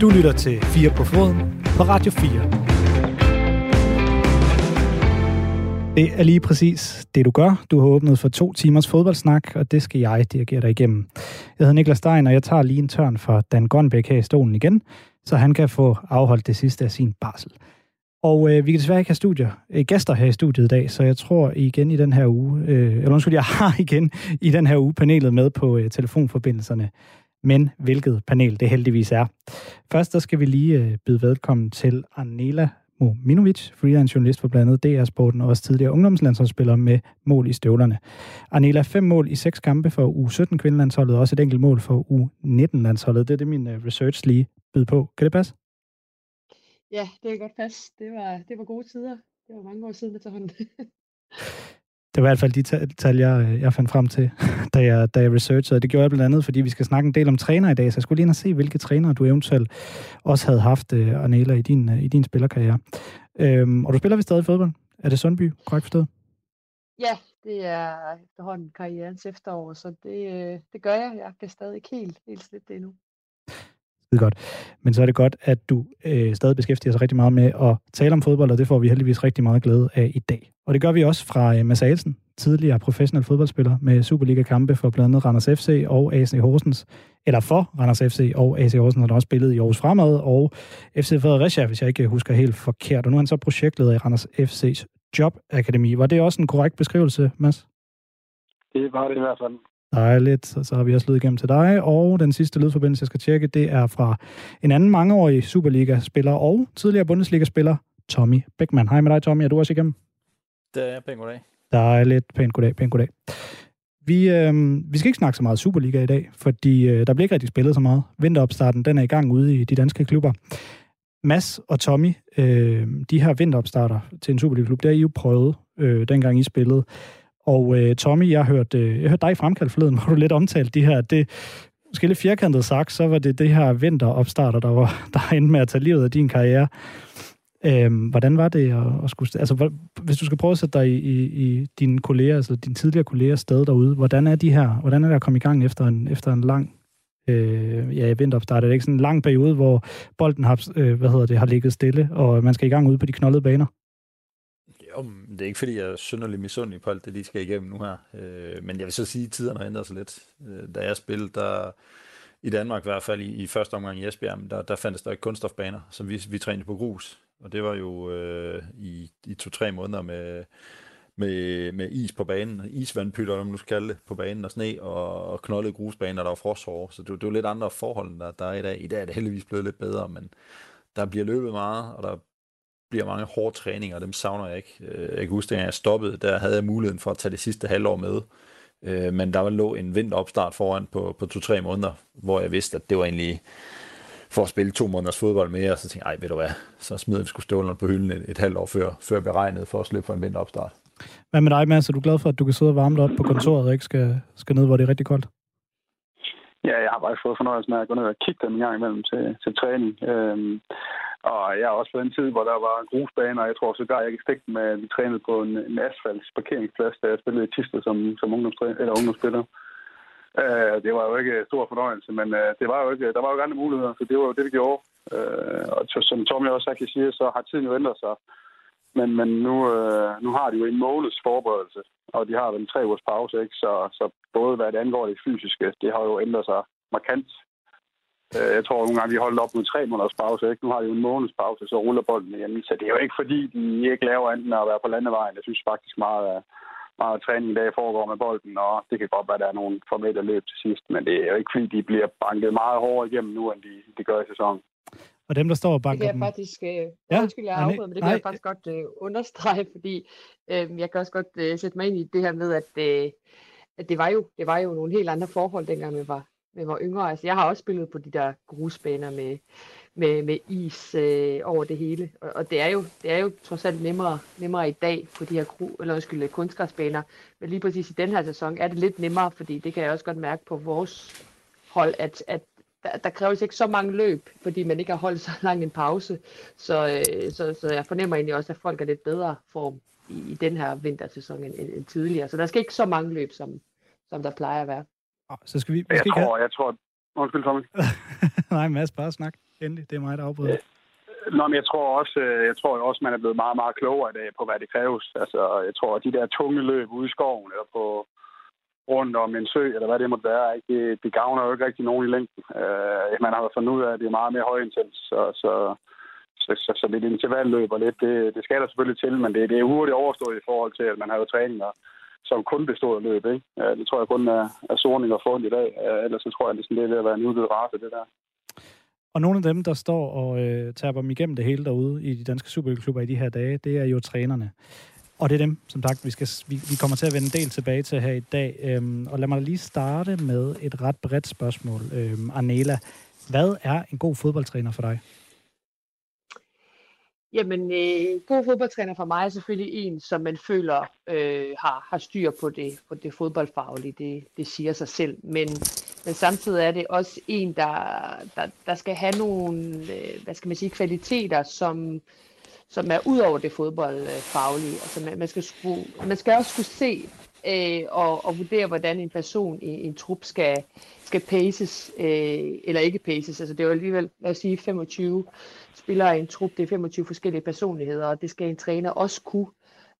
Du lytter til 4 på foden på Radio 4. Det er lige præcis det, du gør. Du har åbnet for to timers fodboldsnak, og det skal jeg dirigere dig igennem. Jeg hedder Niklas Stein, og jeg tager lige en tørn for Dan Grønbæk her i stolen igen, så han kan få afholdt det sidste af sin barsel. Og øh, vi kan desværre ikke have studier, øh, gæster her i studiet i dag, så jeg tror igen i den her uge, øh, eller undskyld, jeg har igen i den her uge panelet med på øh, telefonforbindelserne. Men hvilket panel det heldigvis er. Først der skal vi lige øh, byde velkommen til Anela Mominovic, freelance journalist for blandt andet DR-sporten og også tidligere ungdomslandsholdsspiller med mål i støvlerne. Anela, fem mål i seks kampe for U17 kvindelandsholdet og også et enkelt mål for U19-landsholdet. Det er det, min øh, research lige byder på. Kan det passe? Ja, det kan godt passe. Det var, det var gode tider. Det var mange år siden efterhånden. Det var i hvert fald de tal, jeg, jeg fandt frem til, da jeg, da jeg researchede. Det gjorde jeg blandt andet, fordi vi skal snakke en del om træner i dag, så jeg skulle lige ind og se, hvilke trænere du eventuelt også havde haft, uh, Arnela, i din, uh, i din spillerkarriere. Øhm, og du spiller vi stadig fodbold? Er det Sundby, korrekt forstået? Ja, det er efterhånden karrierens efterår, så det, øh, det gør jeg. Jeg kan stadig ikke helt, helt slet det endnu skide godt. Men så er det godt, at du øh, stadig beskæftiger sig rigtig meget med at tale om fodbold, og det får vi heldigvis rigtig meget glæde af i dag. Og det gør vi også fra øh, Mads Aelsen, tidligere professionel fodboldspiller med Superliga-kampe for blandt andet Randers FC og AC Horsens, eller for Randers FC og AC Horsens, har også spillet i Aarhus Fremad, og FC Fredericia, hvis jeg ikke husker helt forkert. Og nu er han så projektleder i Randers FC's Jobakademi. Var det også en korrekt beskrivelse, Mads? Det var det i hvert fald. Dejligt, så, så har vi også lyd igennem til dig. Og den sidste lydforbindelse, jeg skal tjekke, det er fra en anden mangeårig Superliga-spiller og tidligere Bundesliga-spiller, Tommy Beckmann. Hej med dig, Tommy. Er du også igennem? Det er pænt goddag. Dejligt. Pænt goddag, pænt goddag. Vi, øh, vi skal ikke snakke så meget Superliga i dag, fordi øh, der bliver ikke rigtig spillet så meget. Vinteropstarten, den er i gang ude i de danske klubber. Mads og Tommy, øh, de her vinteropstarter til en Superliga-klub, det har I jo prøvet, øh, dengang I spillede. Og øh, Tommy, jeg hørte, øh, jeg hørte dig i fremkald forleden, hvor du lidt omtalte de her, det, måske lidt firkantet sagt, så var det det her vinteropstarter, der var der endte med at tage livet af din karriere. Øhm, hvordan var det at, at skulle... Altså, hvis du skal prøve at sætte dig i, i, i dine kolleger, altså dine tidligere kolleger sted derude, hvordan er de her, hvordan er det at komme i gang efter en, efter en lang øh, ja, vinteropstart? Er det ikke sådan en lang periode, hvor bolden har, øh, hvad hedder det, har ligget stille, og man skal i gang ude på de knoldede baner? Om, det er ikke fordi, jeg er synderlig misundelig på alt det, de skal igennem nu her. Øh, men jeg vil så sige, at tiderne har ændret sig lidt. Øh, da jeg spillede, der i Danmark i hvert fald, i, i første omgang i Esbjerg, der, der fandtes der ikke kunststofbaner, så vi, vi trænede på grus. Og det var jo øh, i, i to-tre måneder med, med, med is på banen, isvandpytter, om man nu skal kalde det, på banen, og sne, og, og knoldede grusbaner, der var frosthår. Så det, det var lidt andre forhold, der, der er i dag. I dag er det heldigvis blevet lidt bedre, men der bliver løbet meget, og der bliver mange hårde træninger, og dem savner jeg ikke. Øh, jeg kan huske, da jeg stoppede, der havde jeg muligheden for at tage det sidste halvår med. Øh, men der lå en vinteropstart foran på, på to-tre måneder, hvor jeg vidste, at det var egentlig for at spille to måneders fodbold mere, og så tænkte jeg, ej, ved du hvad, så smider vi skulle stålerne på hylden et, et halvt år før, før beregnet for at slippe for en vinteropstart. Hvad med dig, Mads? Er du glad for, at du kan sidde og varme dig op på kontoret og ikke skal, skal ned, hvor det er rigtig koldt? Ja, jeg har faktisk fået fornøjelsen af at gå ned og kigge dem en gang imellem til, til træning. Øhm, og jeg har også været en tid, hvor der var grusbaner, og jeg tror sågar, jeg kan stikke med, at vi trænede på en, en asfalt parkeringsplads, da jeg spillede i Tisted som, som eller ungdomsspiller. Øh, det var jo ikke stor fornøjelse, men øh, det var jo ikke, der var jo ikke andre muligheder, så det var jo det, vi gjorde. Øh, og som Tommy også kan sige, så har tiden jo ændret sig. Men, men nu, øh, nu har de jo en måneds forberedelse, og de har vel en tre ugers pause, ikke? Så, så både hvad det angår det fysiske, det har jo ændret sig markant Øh, jeg tror nogle gange, vi holdt op med tre måneders pause. Ikke? Nu har de jo en måneds pause, så ruller bolden igen. Så det er jo ikke fordi, de ikke laver andet end at være på landevejen. Jeg synes faktisk meget af, meget af i dag foregår med bolden, og det kan godt være, at der er nogle formelle løb til sidst, men det er jo ikke fordi, de bliver banket meget hårdere igennem nu, end de, de gør i sæsonen. Og dem, der står og banker Det kan jeg faktisk, øh, ja, undskyld, jeg afbryder, men det kan nej. jeg faktisk godt øh, understrege, fordi øh, jeg kan også godt øh, sætte mig ind i det her med, at, øh, at det, var jo, det var jo nogle helt andre forhold, dengang vi var, vi var yngre. Altså, jeg har også spillet på de der grusbaner med, med, med is øh, over det hele. Og, og det, er jo, det er jo trods alt nemmere, nemmere i dag på de her gru, eller undskyld, kunstgræsbaner. Men lige præcis i den her sæson er det lidt nemmere, fordi det kan jeg også godt mærke på vores hold, at, at der, kræves ikke så mange løb, fordi man ikke har holdt så lang en pause. Så, øh, så, så jeg fornemmer egentlig også, at folk er lidt bedre form i, i den her vintersæson end, end, end tidligere. Så der skal ikke så mange løb, som, som der plejer at være. Så skal vi, vi skal jeg, tror, have... jeg, tror, Undskyld, Tommy. Nej, Mads, bare snak. Endelig, det er mig, der afbryder. Nå, men jeg tror også, øh, jeg tror også, man er blevet meget, meget klogere i dag på, hvad det kræves. Altså, jeg tror, at de der tunge løb ude i skoven, eller på rundt om en sø, eller hvad det måtte være, ikke? Det, det gavner jo ikke rigtig nogen i længden. Øh, man har fundet ud af, at det er meget mere højintens, så, så, så, så, så det intervalløb og lidt, det, det skal der selvfølgelig til, men det, det er hurtigt overstået i forhold til, at man har jo træninger, som kun består af løb. Ikke? Uh, det tror jeg kun er, er sorning og fund i dag. Øh, ellers så tror jeg, at det er ved at være en udvidet race, det der. Og nogle af dem, der står og øh, taber dem igennem det hele derude i de danske superklubber i de her dage, det er jo trænerne. Og det er dem, som sagt, vi, skal, vi, vi kommer til at vende en del tilbage til her i dag. Øhm, og lad mig lige starte med et ret bredt spørgsmål. Øhm, Arnela, hvad er en god fodboldtræner for dig? Jamen, øh, god fodboldtræner for mig er selvfølgelig en, som man føler øh, har, har styr på det, på det fodboldfaglige. Det, det siger sig selv. Men, men samtidig er det også en, der, der, der skal have nogle, øh, hvad skal man sige, kvaliteter, som, som er ud over det fodboldfaglige. Altså man, man, skal, skulle, man skal også kunne se øh, og, og vurdere, hvordan en person i en trup skal, skal paces, øh, eller ikke paces. Altså det er jo alligevel, lad os sige, 25 spillere i en trup, det er 25 forskellige personligheder, og det skal en træner også kunne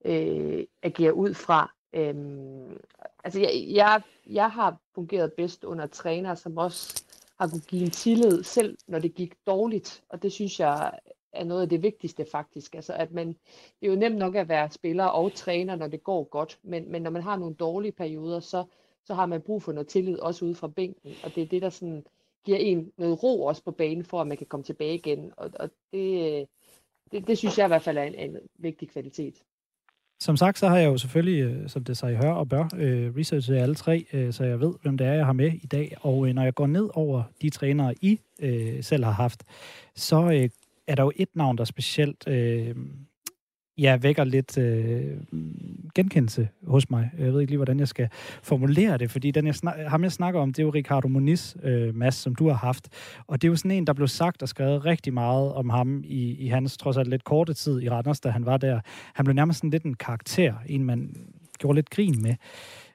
øh, agere ud fra. Øhm, altså jeg, jeg, jeg har fungeret bedst under træner, som også har kunne give en tillid, selv når det gik dårligt, og det synes jeg er noget af det vigtigste faktisk. Altså at man, det er jo nemt nok at være spiller og træner, når det går godt, men, men når man har nogle dårlige perioder, så, så har man brug for noget tillid også ude fra bænken, og det er det, der sådan giver en noget ro også på banen, for at man kan komme tilbage igen, og, og det, det, det synes jeg i hvert fald er en, en vigtig kvalitet. Som sagt, så har jeg jo selvfølgelig, øh, som det sig hør og bør, øh, researchet alle tre, øh, så jeg ved, hvem det er, jeg har med i dag. Og øh, når jeg går ned over de trænere, I øh, selv har haft, så er der jo et navn, der specielt øh, ja, vækker lidt øh, genkendelse hos mig. Jeg ved ikke lige, hvordan jeg skal formulere det, fordi den, jeg snak, ham, jeg snakker om, det er jo Ricardo Moniz, øh, Mads, som du har haft. Og det er jo sådan en, der blev sagt og skrevet rigtig meget om ham i, i hans trods alt lidt korte tid i Randers, da han var der. Han blev nærmest sådan lidt en karakter, en man gjorde lidt grin med.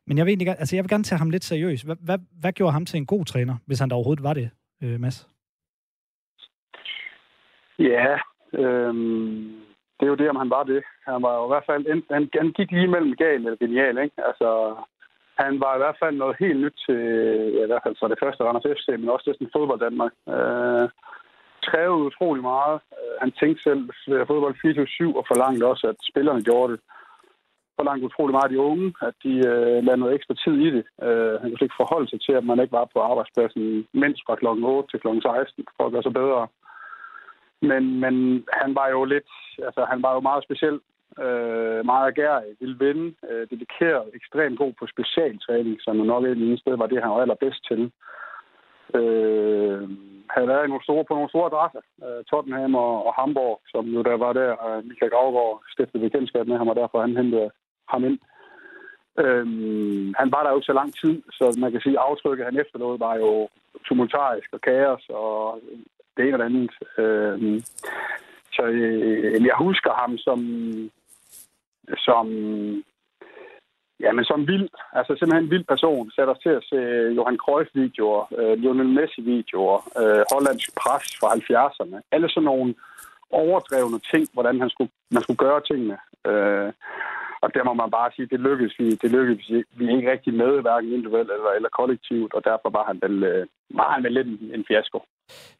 Men jeg vil, egentlig, altså jeg vil gerne tage ham lidt seriøst. Hvad, hvad, hvad gjorde ham til en god træner, hvis han der overhovedet var det, øh, Mads? Ja, øh, det er jo det, om han var det. Han var jo i hvert fald, han, han gik lige mellem gal eller genial, ikke? Altså, han var i hvert fald noget helt nyt til, ja, i hvert fald for det første Randers FC, men også til sådan fodbold Danmark. Øh, krævede utrolig meget. Øh, han tænkte selv fodbold 24-7 og forlangte også, at spillerne gjorde det. Forlangte utrolig meget af de unge, at de øh, lavede noget ekstra tid i det. Øh, han kunne ikke forholde sig til, at man ikke var på arbejdspladsen mindst fra kl. 8 til kl. 16 for at gøre sig bedre. Men, men han var jo lidt, altså han var jo meget speciel, øh, meget agerig, ville vinde, øh, dedikeret, ekstremt god på specialtræning, som nok et eller sted var det, han var allerbedst til. Øh, havde været nogle store, på nogle store adresser, øh, Tottenham og, og Hamburg, som jo der var der, og Michael Gravgaard stiftede bekendtskab med ham, og derfor han hentede ham ind. Øhm, han var der jo ikke så lang tid, så man kan sige, at aftrykket, han efterlod, var jo tumultarisk og kaos, og det ene eller andet. Øh, så øh, jeg husker ham som, som Ja, men som vild, altså simpelthen en vild person, satte os til at se Johan Cruyff-videoer, øh, Lionel Messi-videoer, øh, hollandsk pres fra 70'erne. Alle sådan nogle overdrevne ting, hvordan han skulle, man skulle gøre tingene. Øh, og der må man bare sige, det lykkedes vi, det lykkedes vi ikke rigtig med, hverken individuelt eller, eller kollektivt, og derfor var han vel, øh, var han vel lidt en, en fiasko.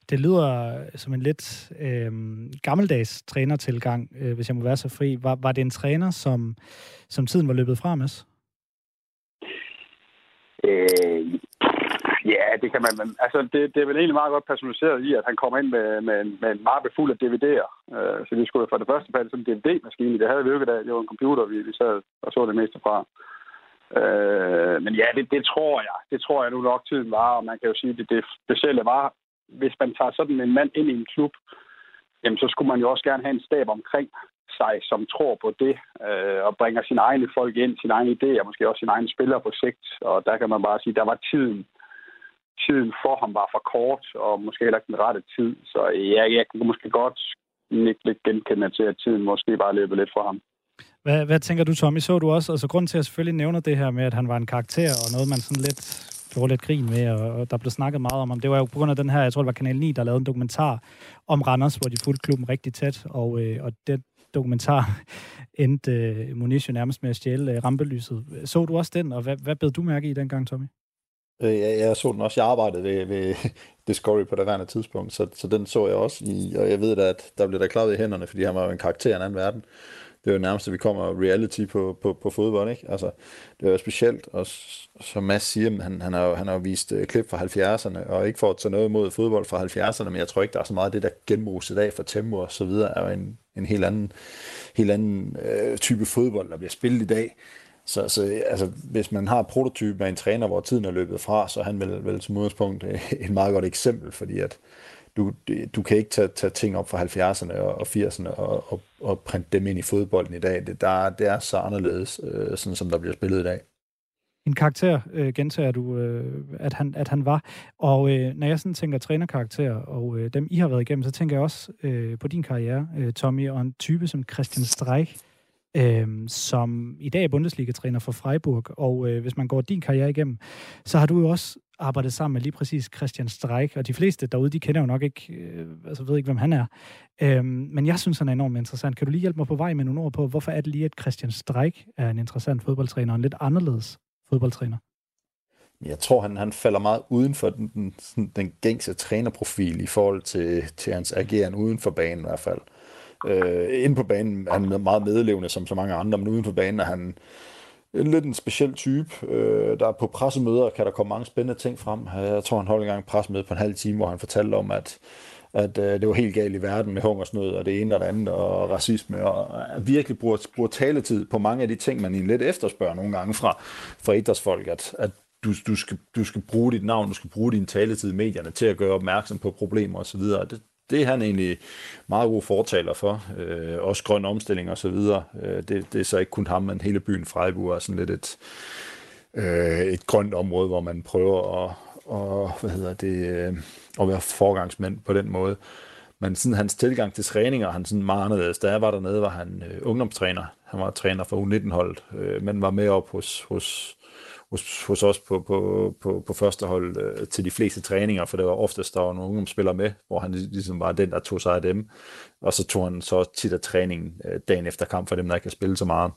Det lyder som en lidt øh, gammeldags trænertilgang, øh, hvis jeg må være så fri. Var, var det en træner, som, som tiden var løbet fra, Mads? Øh, Ja, det kan man. Men, altså, det, det er vel egentlig meget godt personaliseret i, at han kommer ind med, med, med en mappe fuld af DVD'er. Øh, så det skulle for det første falde sådan en DVD-maskine. Det havde vi jo ikke, da det var en computer, vi, vi sad og så det meste fra. Øh, men ja, det, det tror jeg. Det tror jeg nu nok tiden var, og man kan jo sige, at det, det specielle var, hvis man tager sådan en mand ind i en klub, jamen så skulle man jo også gerne have en stab omkring sig, som tror på det, øh, og bringer sine egne folk ind, sine egne idéer, måske også sine egne spillere på sigt. Og der kan man bare sige, der var tiden tiden for ham var for kort, og måske heller ikke den rette tid. Så ja, jeg kunne måske godt ikke lidt genkende til, at tiden måske bare løbet lidt for ham. Hvad, hvad tænker du, Tommy? Så du også, altså grund til, at jeg selvfølgelig nævner det her med, at han var en karakter, og noget, man sådan lidt gjorde lidt grin med, og der blev snakket meget om, ham. det var jo på grund af den her, jeg tror det var Kanal 9, der lavede en dokumentar om Randers, hvor de fulgte klubben rigtig tæt, og, øh, og den dokumentar endte øh, Moniz nærmest med at stjæle øh, rampelyset. Så du også den, og hvad, hvad bed du mærke i dengang, Tommy? Øh, jeg, jeg så den også. Jeg arbejdede ved, ved Discovery på det værende tidspunkt, så, så den så jeg også i, og jeg ved da, at der blev der klappet i hænderne, fordi han var jo en karakter i en anden verden. Det er jo nærmest, at vi kommer reality på, på, på fodbold, ikke? Altså, det er jo specielt, og som Mads siger, han, han, har, jo, han har vist uh, klip fra 70'erne, og ikke for at tage noget imod fodbold fra 70'erne, men jeg tror ikke, der er så meget af det, der genbruges i dag for tempo og så videre, er jo en, en helt anden, helt anden uh, type fodbold, der bliver spillet i dag. Så, så altså, hvis man har prototypen af en træner, hvor tiden er løbet fra, så er han vel, vel som udgangspunkt øh, et meget godt eksempel, fordi at du, du kan ikke tage, tage ting op fra 70'erne og, og 80'erne og, og, og printe dem ind i fodbolden i dag. Det, der, det er så anderledes, øh, sådan som der bliver spillet i dag. En karakter øh, gentager du, øh, at, han, at han var. Og øh, når jeg sådan tænker trænerkarakterer, og øh, dem I har været igennem, så tænker jeg også øh, på din karriere, øh, Tommy, og en type som Christian Streich, øh, som i dag er Bundesliga-træner for Freiburg. Og øh, hvis man går din karriere igennem, så har du jo også arbejdet sammen med lige præcis Christian Streik, og de fleste derude, de kender jo nok ikke, øh, altså ved ikke, hvem han er. Øhm, men jeg synes, han er enormt interessant. Kan du lige hjælpe mig på vej med nogle ord på, hvorfor er det lige, at Christian Streik er en interessant fodboldtræner, og en lidt anderledes fodboldtræner? Jeg tror, han, han falder meget uden for den, den, den gængse trænerprofil i forhold til, til hans ageren uden for banen i hvert fald. Øh, inde på banen er han meget medlevende som så mange andre, men uden for banen er han en lidt en speciel type. Øh, der på pressemøder kan der komme mange spændende ting frem. Jeg tror, han holdt en gang pressemøde på en halv time, hvor han fortalte om, at at øh, det var helt galt i verden med hungersnød og det ene og det andet og racisme og at virkelig bruger, bruger taletid på mange af de ting, man lidt efterspørger nogle gange fra, fra idrætsfolk, at, at du, du, skal, du skal bruge dit navn, du skal bruge din taletid i medierne til at gøre opmærksom på problemer osv. Det, det er han egentlig meget god fortaler for. Øh, også grøn omstilling og så videre. Øh, det, det er så ikke kun ham, men hele byen Freiburg er sådan lidt et, øh, et grønt område, hvor man prøver at, og, hvad hedder det, øh, at være forgangsmænd på den måde. Men sådan hans tilgang til træninger, han sådan meget anderledes. Da jeg var dernede, var han øh, ungdomstræner. Han var træner for U19-holdet, øh, men var med op hos, hos hos, hos os på, på, på, på første hold øh, til de fleste træninger, for det var oftest, der var nogle ungdomsspillere med, hvor han ligesom var den, der tog sig af dem. Og så tog han så tit af træningen øh, dagen efter kamp for dem, der ikke kan spille så meget.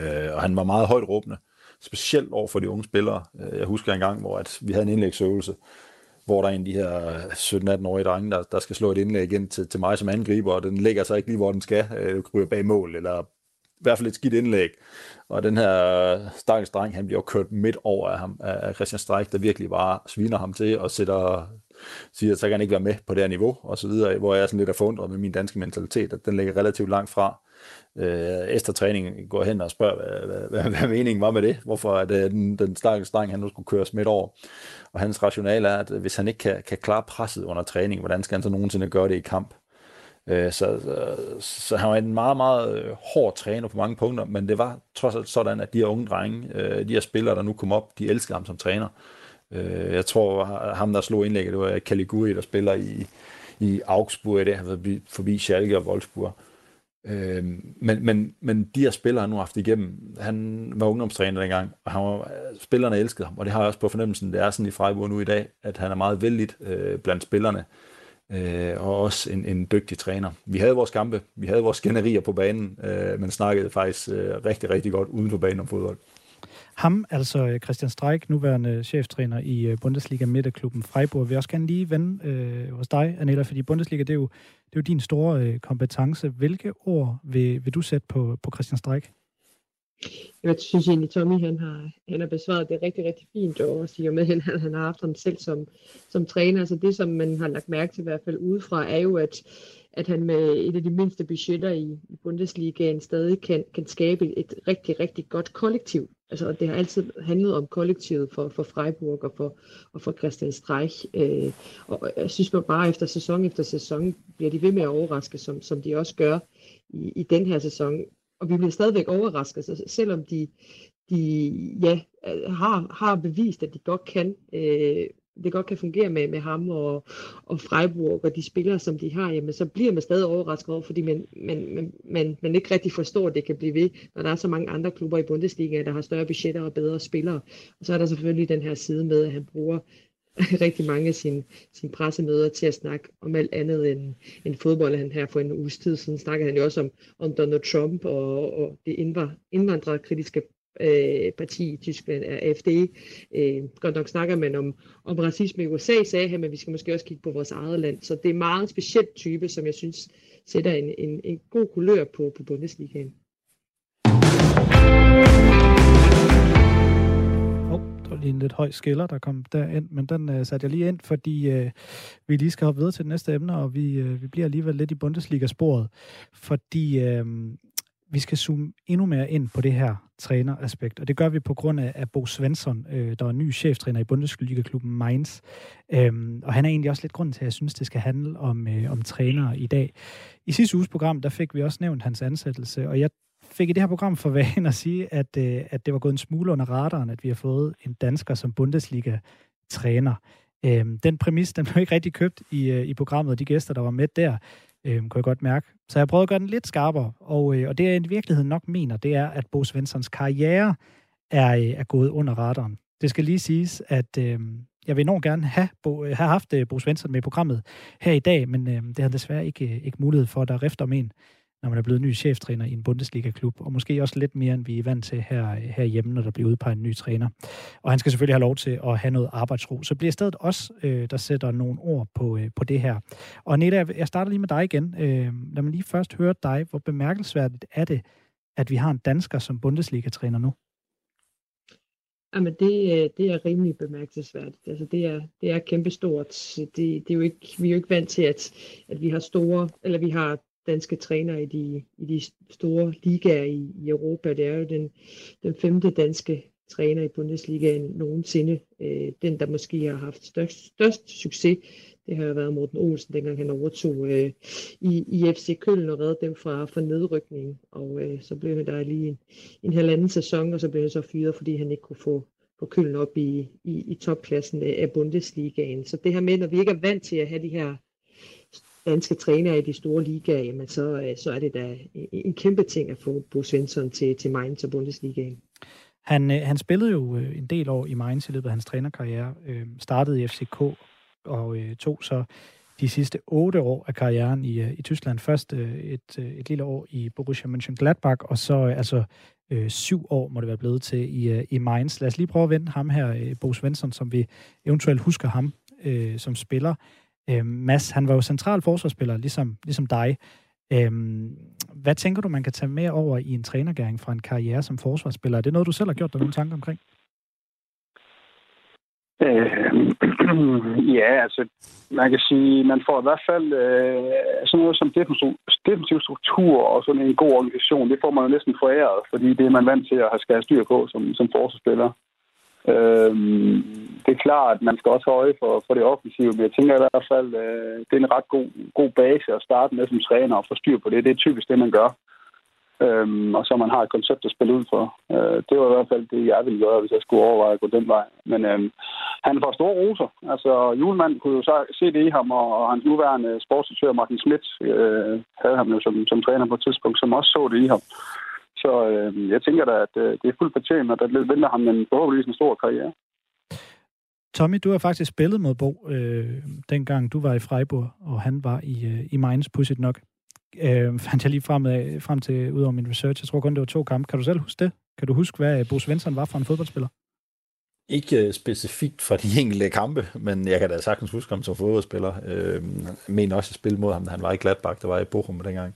Øh, og han var meget højt råbende, specielt over for de unge spillere. Øh, jeg husker en gang, hvor at vi havde en indlægsøvelse, hvor der er en af de her 17-18-årige drenge, der, der skal slå et indlæg ind til, til mig som angriber, og den ligger så ikke lige, hvor den skal, øh, ryger bag mål, eller hvert fald et skidt indlæg. Og den her stakkels dreng, han bliver kørt midt over af, ham, af Christian Streik, der virkelig bare sviner ham til og sætter, siger, at så kan han ikke være med på det her niveau, og så videre, hvor jeg er sådan lidt forundret med min danske mentalitet, at den ligger relativt langt fra. Øh, efter træningen går hen og spørger, hvad, hvad, hvad, hvad meningen var med det, hvorfor at, øh, den, den stakkels dreng, han nu skulle køres midt over. Og hans rationale er, at hvis han ikke kan, kan klare presset under træning, hvordan skal han så nogensinde gøre det i kamp? Øh, så, så, så han var en meget, meget øh, hård træner på mange punkter, men det var trods alt sådan, at de her unge drenge, øh, de her spillere, der nu kom op, de elskede ham som træner. Øh, jeg tror, ham, der slog indlægget, det var Caliguri, der spiller i, i Augsburg, det har været forbi Schalke og Wolfsburg. Øh, men, men, men de her spillere, han nu har haft igennem, han var ungdomstræner dengang, og han var, spillerne elskede ham, og det har jeg også på fornemmelsen, det er sådan i Freiburg nu i dag, at han er meget vældigt øh, blandt spillerne øh, og også en, en dygtig træner. Vi havde vores kampe, vi havde vores skænderier på banen, øh, men snakkede faktisk øh, rigtig, rigtig godt uden for banen om fodbold. Ham, altså øh, Christian Streik, nuværende cheftræner i øh, Bundesliga Midterklubben Freiburg, vil også gerne lige vende øh, hos dig, Anela, fordi Bundesliga, det er jo, det er jo din store øh, kompetence. Hvilke ord vil, vil du sætte på, på Christian Streik? Jeg synes egentlig, Tommy han har, han har besvaret det rigtig, rigtig fint, og også i og med, at han, han har haft ham selv som, som træner. Så altså det, som man har lagt mærke til i hvert fald udefra, er jo, at, at han med et af de mindste budgetter i, i Bundesligaen stadig kan, kan skabe et rigtig, rigtig godt kollektiv. Altså, det har altid handlet om kollektivet for, for Freiburg og for, og for Christian Streich. Øh, og jeg synes bare, efter sæson efter sæson bliver de ved med at overraske, som, som de også gør i, i den her sæson og vi bliver stadigvæk overrasket, så selvom de, de ja, har, har bevist, at de godt kan øh, det godt kan fungere med, med ham og, og Freiburg og de spillere, som de har, jamen så bliver man stadig overrasket over, fordi man, man, man, man, man ikke rigtig forstår, at det kan blive ved, når der er så mange andre klubber i Bundesliga, der har større budgetter og bedre spillere. Og så er der selvfølgelig den her side med, at han bruger rigtig mange af sine, sine pressemøder til at snakke om alt andet end, end fodbold. Han her for en uges tid siden snakkede han jo også om, om Donald Trump og, og det indvandrerkritiske øh, parti i Tyskland er AFD. Øh, godt nok snakker man om, om racisme i USA, sagde han, men vi skal måske også kigge på vores eget land. Så det er en meget speciel type, som jeg synes sætter en, en, en god kulør på, på Bundesligaen. Var en lidt høj skiller, der kom derind, men den uh, satte jeg lige ind, fordi uh, vi lige skal hoppe videre til det næste emne, og vi, uh, vi bliver alligevel lidt i Bundesliga-sporet, fordi uh, vi skal zoome endnu mere ind på det her træneraspekt, og det gør vi på grund af, af Bo Svensson, øh, der er ny cheftræner i Bundesliga-klubben Mainz. Øhm, og han er egentlig også lidt grund til, at jeg synes, det skal handle om, øh, om trænere i dag. I sidste uges program, der fik vi også nævnt hans ansættelse, og jeg fik i det her program for vanen at sige, at, øh, at det var gået en smule under radaren, at vi har fået en dansker som Bundesliga-træner. Øhm, den præmis, den blev ikke rigtig købt i, øh, i programmet, og de gæster, der var med der, øh, kunne jeg godt mærke. Så jeg prøvede at gøre den lidt skarpere, og, øh, og det jeg i virkeligheden nok mener, det er, at Bo Svenssons karriere er, øh, er gået under radaren. Det skal lige siges, at øh, jeg vil enormt gerne have, Bo, øh, have haft øh, Bo Svensson med i programmet her i dag, men øh, det har desværre ikke, øh, ikke mulighed for, at der er om en når man er blevet ny cheftræner i en Bundesliga-klub, og måske også lidt mere, end vi er vant til her, herhjemme, når der bliver udpeget en ny træner. Og han skal selvfølgelig have lov til at have noget arbejdsro. Så bliver stedet også, øh, der sætter nogle ord på, øh, på det her. Og Neda, jeg starter lige med dig igen. Øh, lad mig lige først høre dig. Hvor bemærkelsesværdigt er det, at vi har en dansker som Bundesliga-træner nu? Jamen, det, øh, det er rimelig bemærkelsesværdigt. Altså, det er, det er kæmpestort. Det, det er jo ikke, vi er jo ikke vant til, at, at vi har store, eller vi har danske træner i de, i de store ligaer i, i Europa. Det er jo den, den femte danske træner i Bundesligaen nogensinde. Øh, den, der måske har haft størst, størst succes, det har jo været Morten Olsen, dengang han overtog øh, i, i FC Køln og redde dem fra, fra nedrykning. Og øh, så blev han der lige en, en halvanden sæson, og så blev han så fyret, fordi han ikke kunne få, få Køln op i, i, i topklassen af Bundesligaen. Så det her med, når vi ikke er vant til at have de her danske træner i de store ligaer, jamen så, øh, så er det da en kæmpe ting at få Bo Svensson til, til Mainz og Bundesligaen. Han, øh, han spillede jo øh, en del år i Mainz i løbet af hans trænerkarriere. startede i FCK og tog så de sidste otte år af karrieren i, i Tyskland. Først et, et lille år i Borussia Mönchengladbach, og så altså øh, syv år må det være blevet til i, i Mainz. Lad os lige prøve at vende ham her, Bo Svensson, som vi eventuelt husker ham øh, som spiller. Øh, Mads, han var jo central forsvarsspiller, ligesom, ligesom dig. Øh, hvad tænker du, man kan tage med over i en trænergæring fra en karriere som forsvarsspiller? Er det noget, du selv har gjort dig nogle tanker omkring? Øh, ja, altså, man kan sige, man får i hvert fald øh, sådan noget som defensiv struktur og sådan en god organisation, det får man jo næsten foræret, fordi det er man vant til at have skal styr på som, som forsvarsspiller. Øhm, det er klart, at man skal også have øje for, for det offensive, men jeg tænker i hvert fald, øh, det er en ret god, god base at starte med som træner og få styr på det. Det er typisk det, man gør. Øhm, og så man har et koncept at spille ud for. Øh, det var i hvert fald det, jeg ville gøre, hvis jeg skulle overveje at gå den vej. Men øhm, han får store roser. Altså, Julemand kunne jo så se det i ham, og, og hans nuværende sportsdirektør Martin Schmidt øh, havde ham jo som, som træner på et tidspunkt, som også så det i ham. Så øh, jeg tænker da, at øh, det er fuldt fortjent, og der venter ham en forhåbentlig en stor karriere. Tommy, du har faktisk spillet mod Bo, øh, dengang du var i Freiburg, og han var i, øh, i Mainz, pudsigt nok. Øh, fandt jeg lige frem, af, frem til, ud over min research. Jeg tror kun, det var to kampe. Kan du selv huske det? Kan du huske, hvad Bo Svensson var for en fodboldspiller? Ikke øh, specifikt fra de enkelte kampe, men jeg kan da sagtens huske ham som fodboldspiller. Øh, jeg mener også, at spille mod ham, da han var i Gladbach, der var i Bochum dengang.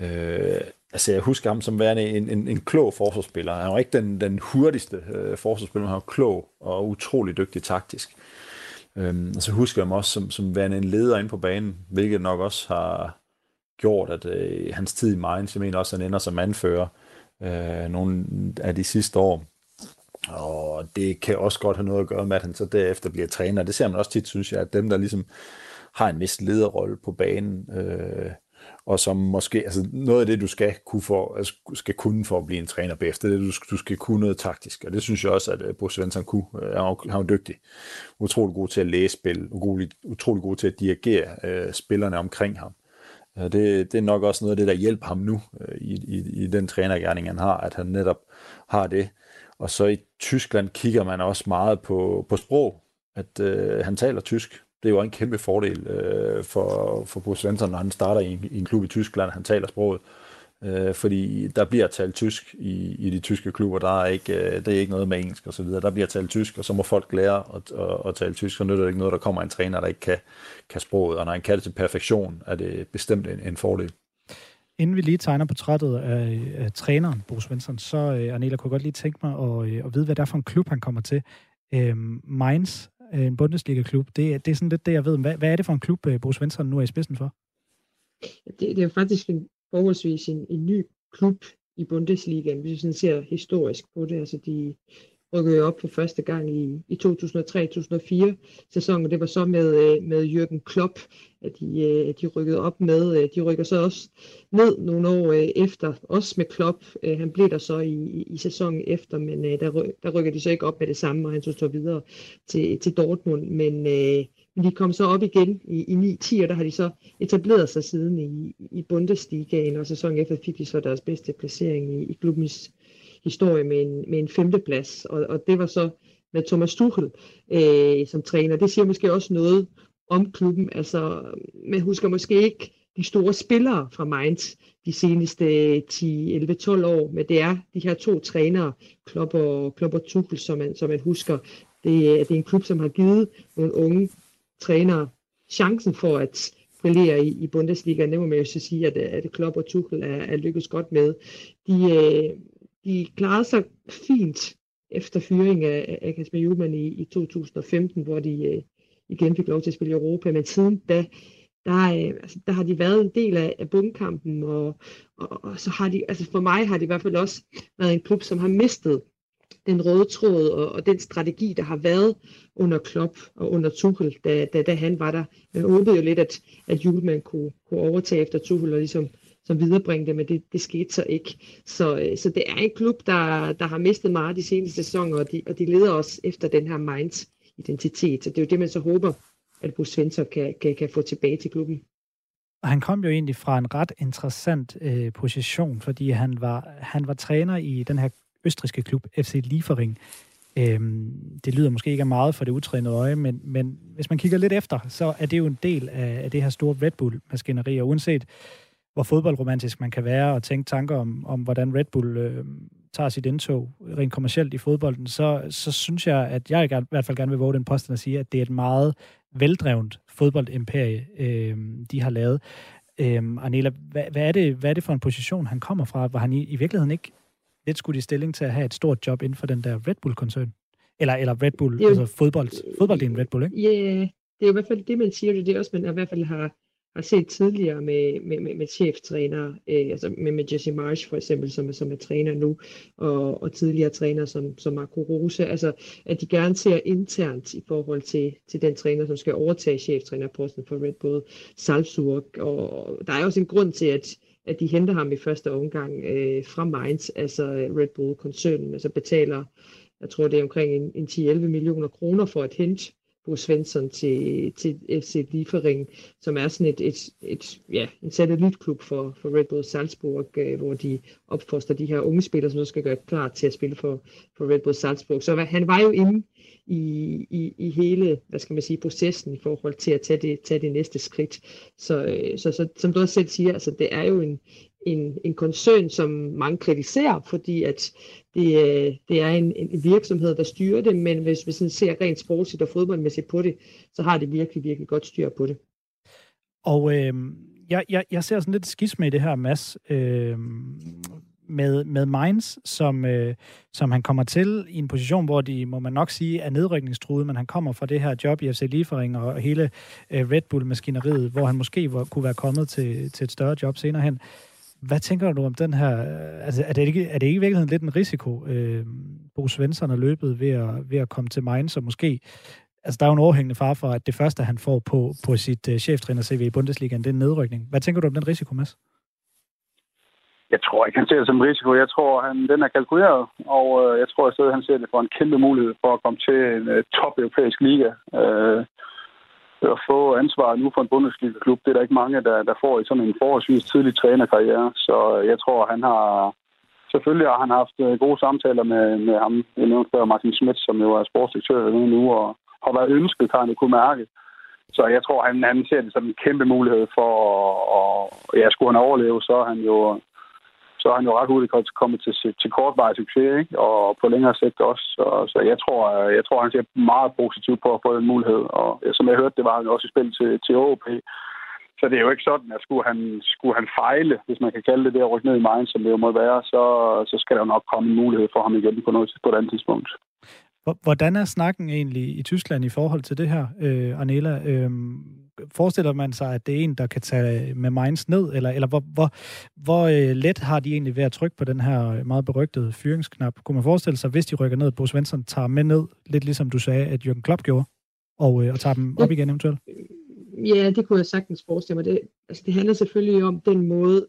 Øh, altså, jeg husker ham som værende en, en, en klog forsvarsspiller. Han var ikke den, den hurtigste øh, forsvarsspiller, men han var klog og utrolig dygtig taktisk. Øhm, og så husker jeg ham også som, som værende en leder inde på banen, hvilket nok også har gjort, at øh, hans tid i Mainz, jeg mener også, at han ender som anfører øh, nogle af de sidste år. Og det kan også godt have noget at gøre med, at han så derefter bliver træner. Det ser man også tit, synes jeg, at dem, der ligesom har en vis lederrolle på banen, øh, og som måske, altså noget af det, du skal kunne for, altså, skal kunne for at blive en træner bagefter, det er, du, du skal kunne noget taktisk, og det synes jeg også, at øh, Bruce Bo Svensson kunne. Øh, han er jo dygtig. Utrolig god til at læse spil, utrolig, utrolig god til at dirigere øh, spillerne omkring ham. Øh, det, det er nok også noget af det, der hjælper ham nu i, i, i den trænergærning, han har, at han netop har det. Og så i Tyskland kigger man også meget på, på sprog, at øh, han taler tysk, det er jo en kæmpe fordel øh, for, for Bo Svensson, når han starter i en, i en klub i Tyskland, han taler sproget. Øh, fordi der bliver talt tysk i, i de tyske klubber, der er ikke, øh, det er ikke noget med engelsk og så videre. Der bliver talt tysk, og så må folk lære at, at, at tale tysk, så nytter det ikke noget, der kommer en træner, der ikke kan, kan sproget. Og når han kan det til perfektion, er det bestemt en, en fordel. Inden vi lige tegner portrættet af, af træneren, Bo Svensson, så, øh, Arnela, kunne jeg godt lige tænke mig at, øh, at vide, hvad det er for en klub, han kommer til. Øh, Mainz en Bundesliga-klub. Det, det er sådan lidt det, jeg ved. Hvad, hvad er det for en klub, øh, Bo Svensson nu er i spidsen for? Det, det er faktisk en, forholdsvis en, en ny klub i Bundesligaen, hvis vi sådan ser historisk på det. Altså de, rykkede op for første gang i, i 2003-2004 sæsonen. Det var så med, øh, med Jürgen Klopp, at de, øh, de rykkede op med. Øh, de rykker så også ned nogle år efter, også med Klopp. Han blev der så i, i sæsonen efter, men der, der rykker de så ikke op med det samme, og han så tog videre til, til Dortmund. Men, men de kom så op igen i, i 9-10, og der har de så etableret sig siden i, i Bundesligaen, og sæsonen efter fik de så deres bedste placering i, i klubbens historie med en, med en femteplads, og, og det var så med Thomas Tuchel øh, som træner. Det siger måske også noget om klubben. Altså, man husker måske ikke de store spillere fra Mainz de seneste 10, 11, 12 år, men det er de her to trænere, Klopp og, Klopp og Tuchel, som man, som man husker. Det, øh, det er en klub, som har givet nogle unge trænere chancen for at brillere i, i Bundesliga. Det må man jo så sige, at, at Klopp og Tuchel er, er lykkedes godt med. De, øh, de klarede sig fint efter fyring af, af Kasper Juhlmann i, i 2015, hvor de øh, igen fik lov til at spille i Europa, men siden da, der, øh, altså, der har de været en del af, af bundkampen, og, og, og så har de, altså for mig har det i hvert fald også været en klub, som har mistet den røde tråd og, og den strategi, der har været under Klopp og under Tuchel, da, da, da han var der. Man håbede jo lidt, at, at Juhlmann kunne, kunne overtage efter Tuchel og ligesom som viderebringe det, men det, det skete så ikke. Så, øh, så det er en klub, der, der har mistet meget de seneste sæsoner, og de, og de leder også efter den her Mainz identitet. Så det er jo det, man så håber, at Bruce Svensson kan, kan, kan få tilbage til klubben. Og han kom jo egentlig fra en ret interessant øh, position, fordi han var, han var træner i den her østriske klub, FC Liefering. Øhm, det lyder måske ikke meget for det utrænede øje, men, men hvis man kigger lidt efter, så er det jo en del af, af det her store Red Bull-maskineri, og uanset hvor fodboldromantisk man kan være og tænke tanker om, om hvordan Red Bull øh, tager sit indtog rent kommercielt i fodbolden, så, så synes jeg, at jeg i hvert fald gerne vil våge den posten at sige, at det er et meget veldrevet fodboldimperie, øh, de har lavet. Øh, Arnela, hvad, hvad, er det, hvad er det for en position, han kommer fra, hvor han i, i virkeligheden ikke lidt skulle i stilling til at have et stort job inden for den der Red Bull-koncern? Eller, eller Red Bull, jo, altså fodbold, fodbolddelen Red Bull, ikke? Ja, yeah, det er i hvert fald det, man siger, det er også, man i hvert fald har har set tidligere med, med, med, med cheftrænere, øh, altså med, med Jesse Marsh for eksempel, som, som er træner nu, og, og tidligere træner som, som Marco Rose, altså at de gerne ser internt i forhold til, til den træner, som skal overtage cheftrænerposten for Red Bull Salzburg, og der er også en grund til, at at de henter ham i første omgang øh, fra Mainz, altså Red Bull-koncernen, altså betaler, jeg tror det er omkring en, en 10-11 millioner kroner for at hente Bo Svensson til, til FC Liefering, som er sådan et, et, et, ja, en satellitklub for, for Red Bull Salzburg, øh, hvor de opfoster de her unge spillere, som så skal gøre klar til at spille for, for Red Bull Salzburg. Så han var jo inde i, i, i hele, hvad skal man sige, processen i forhold til at tage det, tage det næste skridt. Så, øh, så, så som du også selv siger, altså, det er jo en, en, en koncern, som mange kritiserer, fordi at det, øh, det er en, en virksomhed, der styrer det, men hvis vi sådan ser rent sportsligt og fodboldmæssigt på det, så har det virkelig, virkelig godt styr på det. Og øh, jeg, jeg, jeg ser sådan lidt skisme i det her, Mads, øh, med, med Mainz, som, øh, som han kommer til i en position, hvor de, må man nok sige, er nedrykningstruet, men han kommer fra det her job i FC Liefering og hele øh, Red Bull-maskineriet, hvor han måske var, kunne være kommet til, til et større job senere hen. Hvad tænker du om den her? Øh, altså, er det ikke, er det ikke i virkeligheden lidt en risiko, øh, Bo Svensson har løbet ved at, ved at komme til Mainz, og måske altså, der er jo en overhængende far for, at det første, han får på, på sit øh, cheftræner-CV i Bundesligaen, det er en nedrykning. Hvad tænker du om den risiko, Mads? Jeg tror ikke, han ser det som risiko. Jeg tror, han, den er kalkuleret, og øh, jeg tror i stedet, han ser det for en kæmpe mulighed for at komme til en øh, top-europæisk liga. Øh, at få ansvaret nu for en Bundesliga-klub, det er der ikke mange, der, der får i sådan en forholdsvis tidlig trænerkarriere. Så øh, jeg tror, han har... Selvfølgelig har han haft øh, gode samtaler med, med ham. Jeg nævnte før Martin Schmidt, som jo er sportsdirektør nu, og har været ønsket, kan han kunne mærke. Så jeg tror, han, han ser det som en kæmpe mulighed for at, at ja, skulle han overleve, så er han jo så er han jo ret hurtigt kommet til, til kortvarig succes, ikke? og på længere sigt også. Så, så jeg, tror, øh, jeg tror, han ser meget positivt på at få den mulighed. Og som jeg hørte, det var han også i spil til, til OP. Så det er jo ikke sådan, at skulle han, skulle han fejle, hvis man kan kalde det det, at rykke ned i Mainz, som det jo må være, så, så skal der jo nok komme en mulighed for ham igen på, noget, på et andet tidspunkt. Hvordan er snakken egentlig i Tyskland i forhold til det her, øh, Arnela? Øh, forestiller man sig, at det er en, der kan tage med Mainz ned, eller, eller hvor, hvor, hvor øh, let har de egentlig ved at trykke på den her meget berygtede fyringsknap? Kunne man forestille sig, hvis de rykker ned, at Bo Svensson tager med ned, lidt ligesom du sagde, at Jürgen Klopp gjorde, og, øh, og tager dem op igen eventuelt? Ja, det kunne jeg sagtens forestille mig. Det, altså, det handler selvfølgelig om den måde,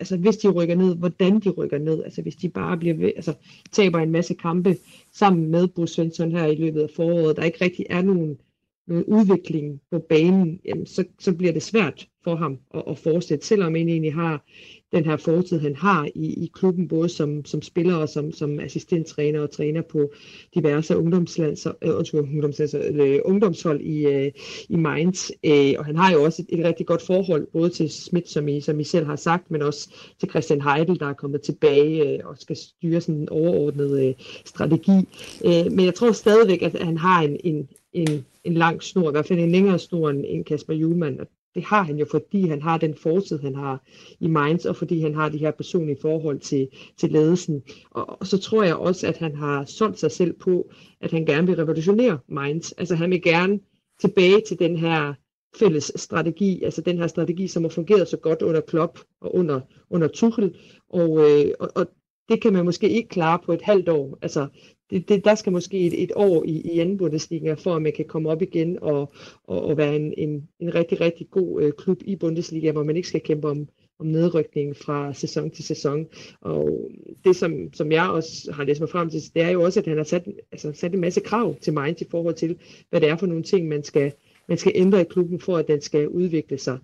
altså hvis de rykker ned, hvordan de rykker ned. Altså hvis de bare bliver ved, altså, taber en masse kampe sammen med Bo Svensson her i løbet af foråret, der ikke rigtig er nogen nogen udvikling på banen, jamen, så, så bliver det svært for ham at, at fortsætte, selvom han egentlig har den her fortid, han har i, i klubben, både som, som spiller og som, som assistenttræner og træner på diverse ungdomslands, øh, ungdomslands, øh, ungdomshold i, øh, i Mainz. Øh, og han har jo også et, et rigtig godt forhold, både til Schmidt, som I, som I selv har sagt, men også til Christian Heidel, der er kommet tilbage øh, og skal styre sådan en overordnet øh, strategi. Øh, men jeg tror stadigvæk, at han har en, en, en, en lang snor, i hvert fald en længere snor end Kasper Juhlmann, og det har han jo, fordi han har den fortid, han har i Mainz, og fordi han har de her personlige forhold til, til ledelsen. Og, og så tror jeg også, at han har solgt sig selv på, at han gerne vil revolutionere Mainz. Altså han vil gerne tilbage til den her fælles strategi, altså den her strategi, som har fungeret så godt under Klopp og under, under Tuchel, og, øh, og, og det kan man måske ikke klare på et halvt år. Altså, det, det, der skal måske et, et år i, i anden Bundesliga, for at man kan komme op igen og, og, og være en, en, en rigtig, rigtig god øh, klub i Bundesliga, hvor man ikke skal kæmpe om, om nedrykning fra sæson til sæson. Og det, som, som jeg også har læst mig frem til, det er jo også, at han har sat, altså, sat en masse krav til Mainz i forhold til, hvad det er for nogle ting, man skal, man skal ændre i klubben, for at den skal udvikle sig.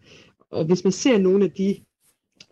Og hvis man ser nogle af de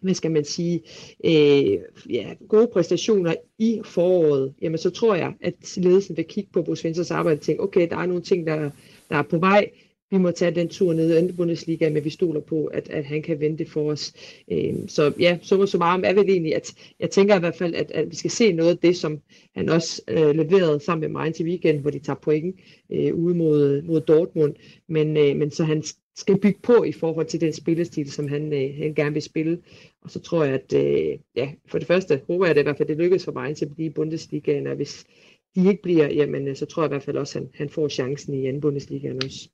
hvad skal man sige, øh, ja, gode præstationer i foråret, jamen så tror jeg, at ledelsen vil kigge på Bo Svenssons arbejde og tænke, okay, der er nogle ting, der, der er på vej, vi må tage den tur ned i Bundesliga, men vi stoler på, at, at han kan vente for os. Øh, så ja, så så meget er vel egentlig, at jeg tænker i hvert fald, at, at vi skal se noget af det, som han også øh, leverede sammen med Mainz i weekend, hvor de tager point øh, ude mod, mod Dortmund, men, øh, men så han skal bygge på i forhold til den spillestil, som han, øh, han gerne vil spille. Og så tror jeg, at øh, ja, for det første håber jeg det i hvert fald, det lykkes for mig til at blive i Bundesligaen, og hvis de ikke bliver, jamen øh, så tror jeg i hvert fald også, at han, han får chancen i anden Bundesligaen også.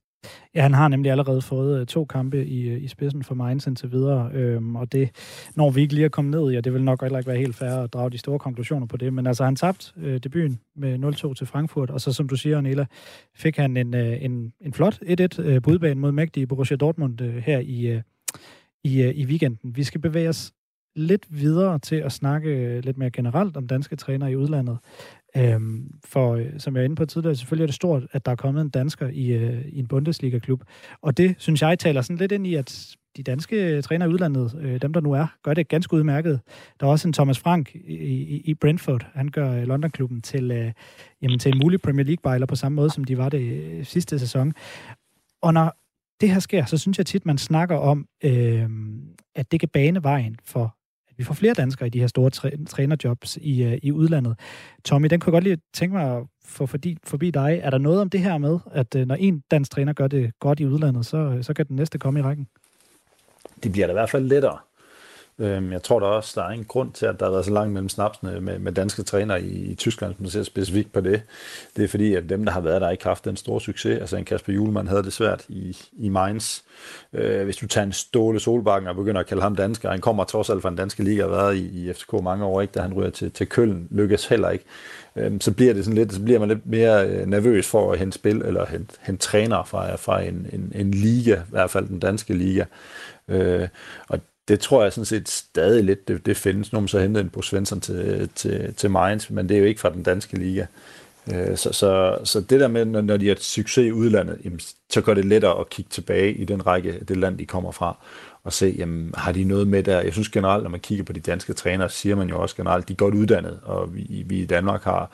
Ja, han har nemlig allerede fået øh, to kampe i, øh, i spidsen for Mainz indtil videre, øhm, og det når vi ikke lige at komme ned i, og det vil nok heller ikke være helt fair at drage de store konklusioner på det, men altså han tabte øh, debuten med 0-2 til Frankfurt, og så som du siger, Nela, fik han en, øh, en, en flot 1-1 øh, budbane mod mægtige Borussia Dortmund øh, her i, øh, i, øh, i weekenden. Vi skal bevæge os lidt videre til at snakke øh, lidt mere generelt om danske trænere i udlandet. Øhm, for øh, som jeg er inde på tidligere, selvfølgelig er det stort, at der er kommet en dansker i, øh, i en Bundesliga-klub. Og det, synes jeg, taler sådan lidt ind i, at de danske trænere i udlandet, øh, dem der nu er, gør det ganske udmærket. Der er også en Thomas Frank i, i, i Brentford. Han gør øh, London-klubben til, øh, jamen, til en mulig Premier League-bejler på samme måde, som de var det øh, sidste sæson. Og når det her sker, så synes jeg tit, man snakker om, øh, at det kan bane vejen for at vi får flere danskere i de her store træ- trænerjobs i, øh, i udlandet. Tommy, den kunne jeg godt lige tænke mig at få forbi, forbi dig. Er der noget om det her med, at øh, når en dansk træner gør det godt i udlandet, så, øh, så kan den næste komme i rækken? Det bliver da i hvert fald lettere. Øhm, jeg tror da også, der er en grund til, at der har været så langt mellem snapsene med, med danske trænere i, i Tyskland, som ser specifikt på det. Det er fordi, at dem, der har været der, ikke har haft den store succes. Altså en Kasper Julemand havde det svært i, i Mainz. Øh, hvis du tager en Ståle Solbakken og begynder at kalde ham dansker, han kommer trods alt fra en danske liga og har været i, i FCK mange år, ikke, da han ryger til, til Køln, lykkes heller ikke. Øhm, så bliver det sådan lidt, så bliver man lidt mere øh, nervøs for at hente spil, eller hente, hente træner fra, fra en, en, en liga, i hvert fald den danske liga. Øh, og det tror jeg sådan set stadig lidt, det, det findes. Nu man så hentet en Bo Svensson til, til, til Mainz, men det er jo ikke fra den danske liga. Øh, så, så, så det der med, når de har succes i udlandet, jamen, så gør det lettere at kigge tilbage i den række, det land, de kommer fra, og se, jamen, har de noget med der? Jeg synes generelt, når man kigger på de danske trænere, siger man jo også generelt, de er godt uddannet, og vi, vi i Danmark har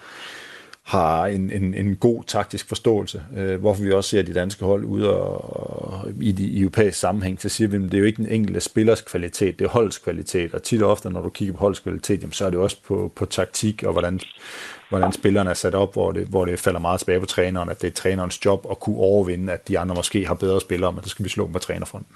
har en, en, en god taktisk forståelse, øh, hvorfor vi også ser de danske hold ude og, og i de europæiske sammenhæng, så siger vi, at det er jo ikke den enkelte spillers kvalitet, det er holdets kvalitet, og tit og ofte, når du kigger på holdets kvalitet, jamen, så er det også på, på taktik og hvordan, hvordan spillerne er sat op, hvor det, hvor det falder meget tilbage på træneren, at det er trænerens job at kunne overvinde, at de andre måske har bedre spillere, men så skal vi slå dem på trænerfronten.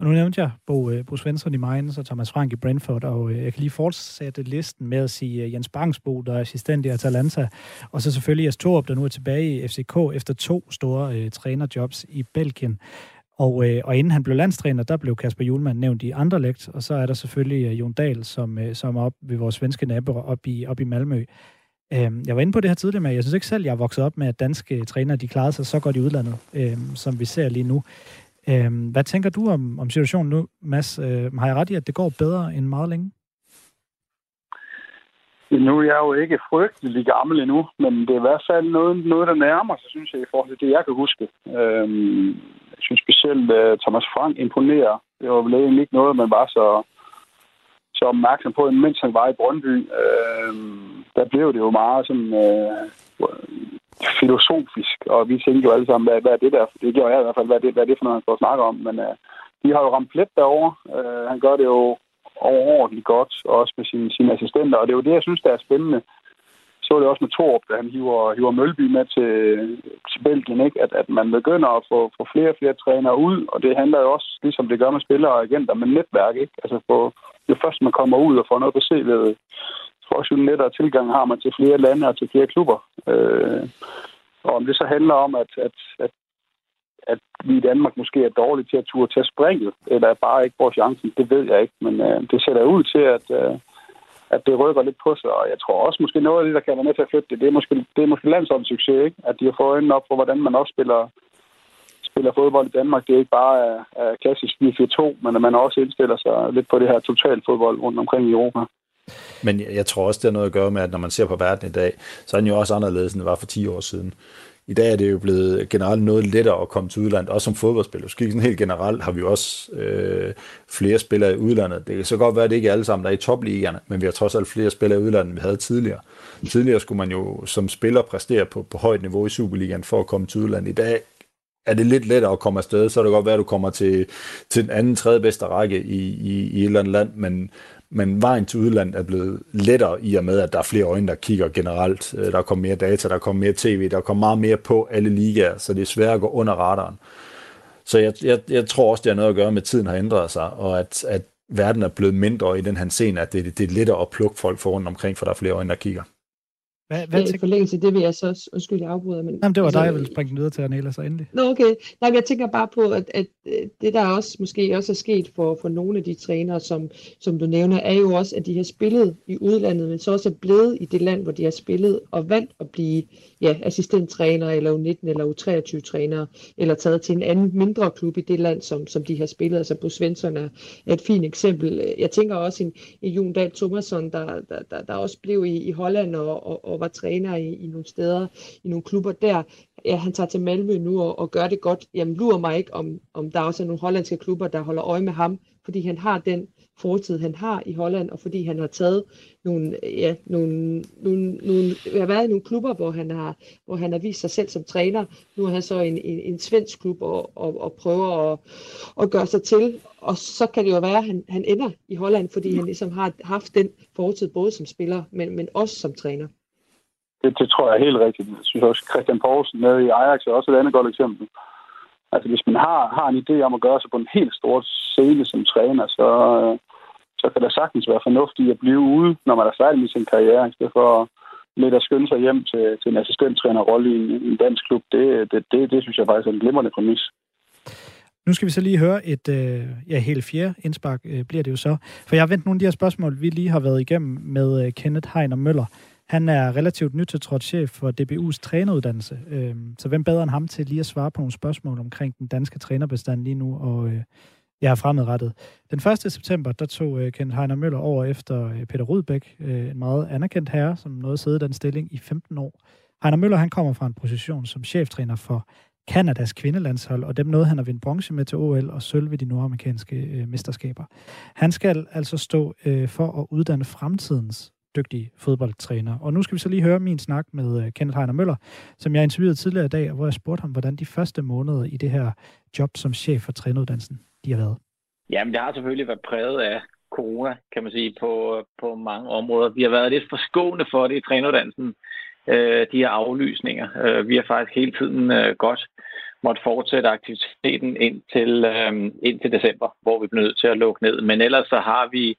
Og nu nævnte jeg Bo, øh, Bo Svensson i Mainz og Thomas Frank i Brentford, og øh, jeg kan lige fortsætte listen med at sige øh, Jens Bangsbo, der er assistent i Atalanta, og så selvfølgelig Jes Torup, der nu er tilbage i FCK efter to store øh, trænerjobs i Belgien. Og, øh, og inden han blev landstræner, der blev Kasper Julemand nævnt i andre lægt, og så er der selvfølgelig øh, Jon Dahl, som, øh, som er op ved vores svenske naboer op i, op i Malmø. Øh, jeg var inde på det her tidligere, men jeg synes ikke selv, jeg er vokset op med, at danske trænere de klarede sig så godt i udlandet, øh, som vi ser lige nu. Øhm, hvad tænker du om, om situationen nu, Mads? Øh, har jeg ret i, at det går bedre end meget længe? Nu er jeg jo ikke frygtelig gammel endnu, men det er i hvert fald noget, noget der nærmer sig, synes jeg, i forhold til det, jeg kan huske. Øhm, jeg synes specielt, at Thomas Frank imponerer. Det var vel egentlig ikke noget, man var så, så opmærksom på, mens han var i Brøndby. Øhm, der blev det jo meget sådan, øh, filosofisk, og vi tænkte jo alle sammen, hvad, hvad er det der? Det gjorde jeg i hvert fald, hvad er det, hvad er det for noget, han står og snakker om? Men øh, de har jo ramt plet derovre. Øh, han gør det jo overordentligt godt, også med sine, sine assistenter, og det er jo det, jeg synes, der er spændende. Så det også med Torp, da han hiver, hiver Mølby med til, til Belgien, ikke? At, at man begynder at få, få flere og flere trænere ud, og det handler jo også, ligesom det gør med spillere og agenter, med netværk. Ikke? Altså få, jo først man kommer ud og får noget på CV'et, forholdsvis lettere tilgang har man til flere lande og til flere klubber. Øh, og om det så handler om, at, at, at, at vi i Danmark måske er dårlige til at turde tage springet, eller bare ikke får chancen, det ved jeg ikke. Men øh, det sætter ud til, at, øh, at det rykker lidt på sig. Og jeg tror også måske noget af det, der kan være med til at flytte det, det er måske, det er måske landsholdets succes, ikke? At de har fået øjnene op for, hvordan man også spiller, spiller fodbold i Danmark. Det er ikke bare er, er klassisk 4-4-2, men at man også indstiller sig lidt på det her total fodbold rundt omkring i Europa. Men jeg tror også, det har noget at gøre med, at når man ser på verden i dag, så er den jo også anderledes, end det var for 10 år siden. I dag er det jo blevet generelt noget lettere at komme til udlandet, også som fodboldspiller. Måske sådan helt generelt har vi jo også øh, flere spillere i udlandet. Det kan så godt være, at det ikke er alle sammen, der er i topligerne, men vi har trods alt flere spillere i udlandet, end vi havde tidligere. Tidligere skulle man jo som spiller præstere på, på højt niveau i Superligaen for at komme til udlandet. I dag er det lidt lettere at komme afsted, så er det godt være, at du kommer til, til den anden, tredje bedste række i, i, i et eller andet land, men, men vejen til udlandet er blevet lettere i og med, at der er flere øjne, der kigger generelt. Øh, der er kommet mere data, der er kommet mere tv, der er kommet meget mere på alle ligaer, så det er svært at gå under radaren. Så jeg, jeg, jeg tror også, det har noget at gøre med, at tiden har ændret sig, og at, at verden er blevet mindre i den her scene, at det, det er lettere at plukke folk for rundt omkring, for der er flere øjne, der kigger. Hvad, hvad I forlængelse det vil jeg så, undskyld, jeg afbryder. Men, Jamen, det var altså, dig, jeg ville springe videre til, Anela, så endelig. Nå, okay. Nej, jeg tænker bare på, at, at det, der også måske også er sket for, for nogle af de trænere, som, som du nævner, er jo også, at de har spillet i udlandet, men så også er blevet i det land, hvor de har spillet, og valgt at blive ja, assistenttræner, eller U19, eller U23-træner, eller taget til en anden mindre klub i det land, som, som de har spillet. Altså, på Svensson er, er et fint eksempel. Jeg tænker også en, en Jon Dahl Thomasson, der, der, der, der også blev i, i Holland og, og, og var træner i, i nogle steder, i nogle klubber der. Ja, han tager til Malmø nu og, og gør det godt. Jamen, lurer mig ikke, om, om der også er nogle hollandske klubber, der holder øje med ham, fordi han har den fortid, han har i Holland, og fordi han har taget nogle, ja, nogle, nogle, nogle har været i nogle klubber, hvor han har, hvor han har vist sig selv som træner. Nu er han så en, en, en svensk klub og, og, og prøver at, at gøre sig til, og så kan det jo være, at han, han ender i Holland, fordi han ligesom har haft den fortid både som spiller, men, men også som træner. Det, det tror jeg er helt rigtigt. Jeg synes også, Christian Poulsen nede i Ajax er også et andet godt eksempel. Altså hvis man har, har en idé om at gøre sig på en helt stor scene som træner, så, øh, så kan der sagtens være fornuftigt at blive ude, når man er færdig med sin karriere, i stedet for lidt at skynde sig hjem til, til en assistenttrænerrolle i, i en dansk klub. Det, det, det, det synes jeg faktisk er en glimrende præmis. Nu skal vi så lige høre et, øh, ja, helt fjerde indspark øh, bliver det jo så. For jeg har vendt nogle af de her spørgsmål, vi lige har været igennem med øh, Kenneth Heiner Møller. Han er relativt nytiltrådt chef for DBU's træneruddannelse. Øh, så hvem bedre end ham til lige at svare på nogle spørgsmål omkring den danske trænerbestand lige nu og øh, Ja, er fremadrettet. Den 1. september, der tog øh, Kent Heiner Møller over efter øh, Peter Rudbæk, øh, en meget anerkendt herre, som nåede at sidde i den stilling i 15 år. Heiner Møller, han kommer fra en position som cheftræner for Kanadas kvindelandshold, og dem nåede han at vinde bronze med til OL og sølv ved de nordamerikanske øh, mesterskaber. Han skal altså stå øh, for at uddanne fremtidens dygtige fodboldtræner. Og nu skal vi så lige høre min snak med øh, Kenneth Heiner Møller, som jeg interviewede tidligere i dag, hvor jeg spurgte ham, hvordan de første måneder i det her job som chef for træneruddannelsen, de har været. Jamen, det har selvfølgelig været præget af corona, kan man sige, på, på mange områder. Vi har været lidt forskående for det i træneruddannelsen, øh, de her aflysninger. Øh, vi har faktisk hele tiden øh, godt måtte fortsætte aktiviteten ind til, øh, ind til december, hvor vi blev nødt til at lukke ned. Men ellers så har vi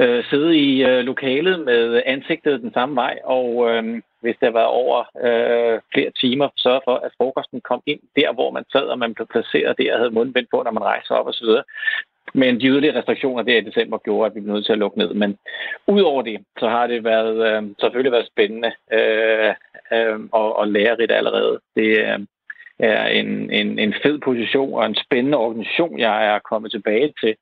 øh, sidde i øh, lokalet med ansigtet den samme vej, og øh, hvis det var over øh, flere timer, sørge for, at frokosten kom ind der, hvor man sad, og man blev placeret der og havde mundbind på, når man rejste op osv. Men de yderligere restriktioner der i december gjorde, at vi blev nødt til at lukke ned. Men udover det, så har det været, øh, selvfølgelig været spændende øh, øh, og, og lærerigt allerede. Det øh, er en, en, en fed position og en spændende organisation, jeg er kommet tilbage til,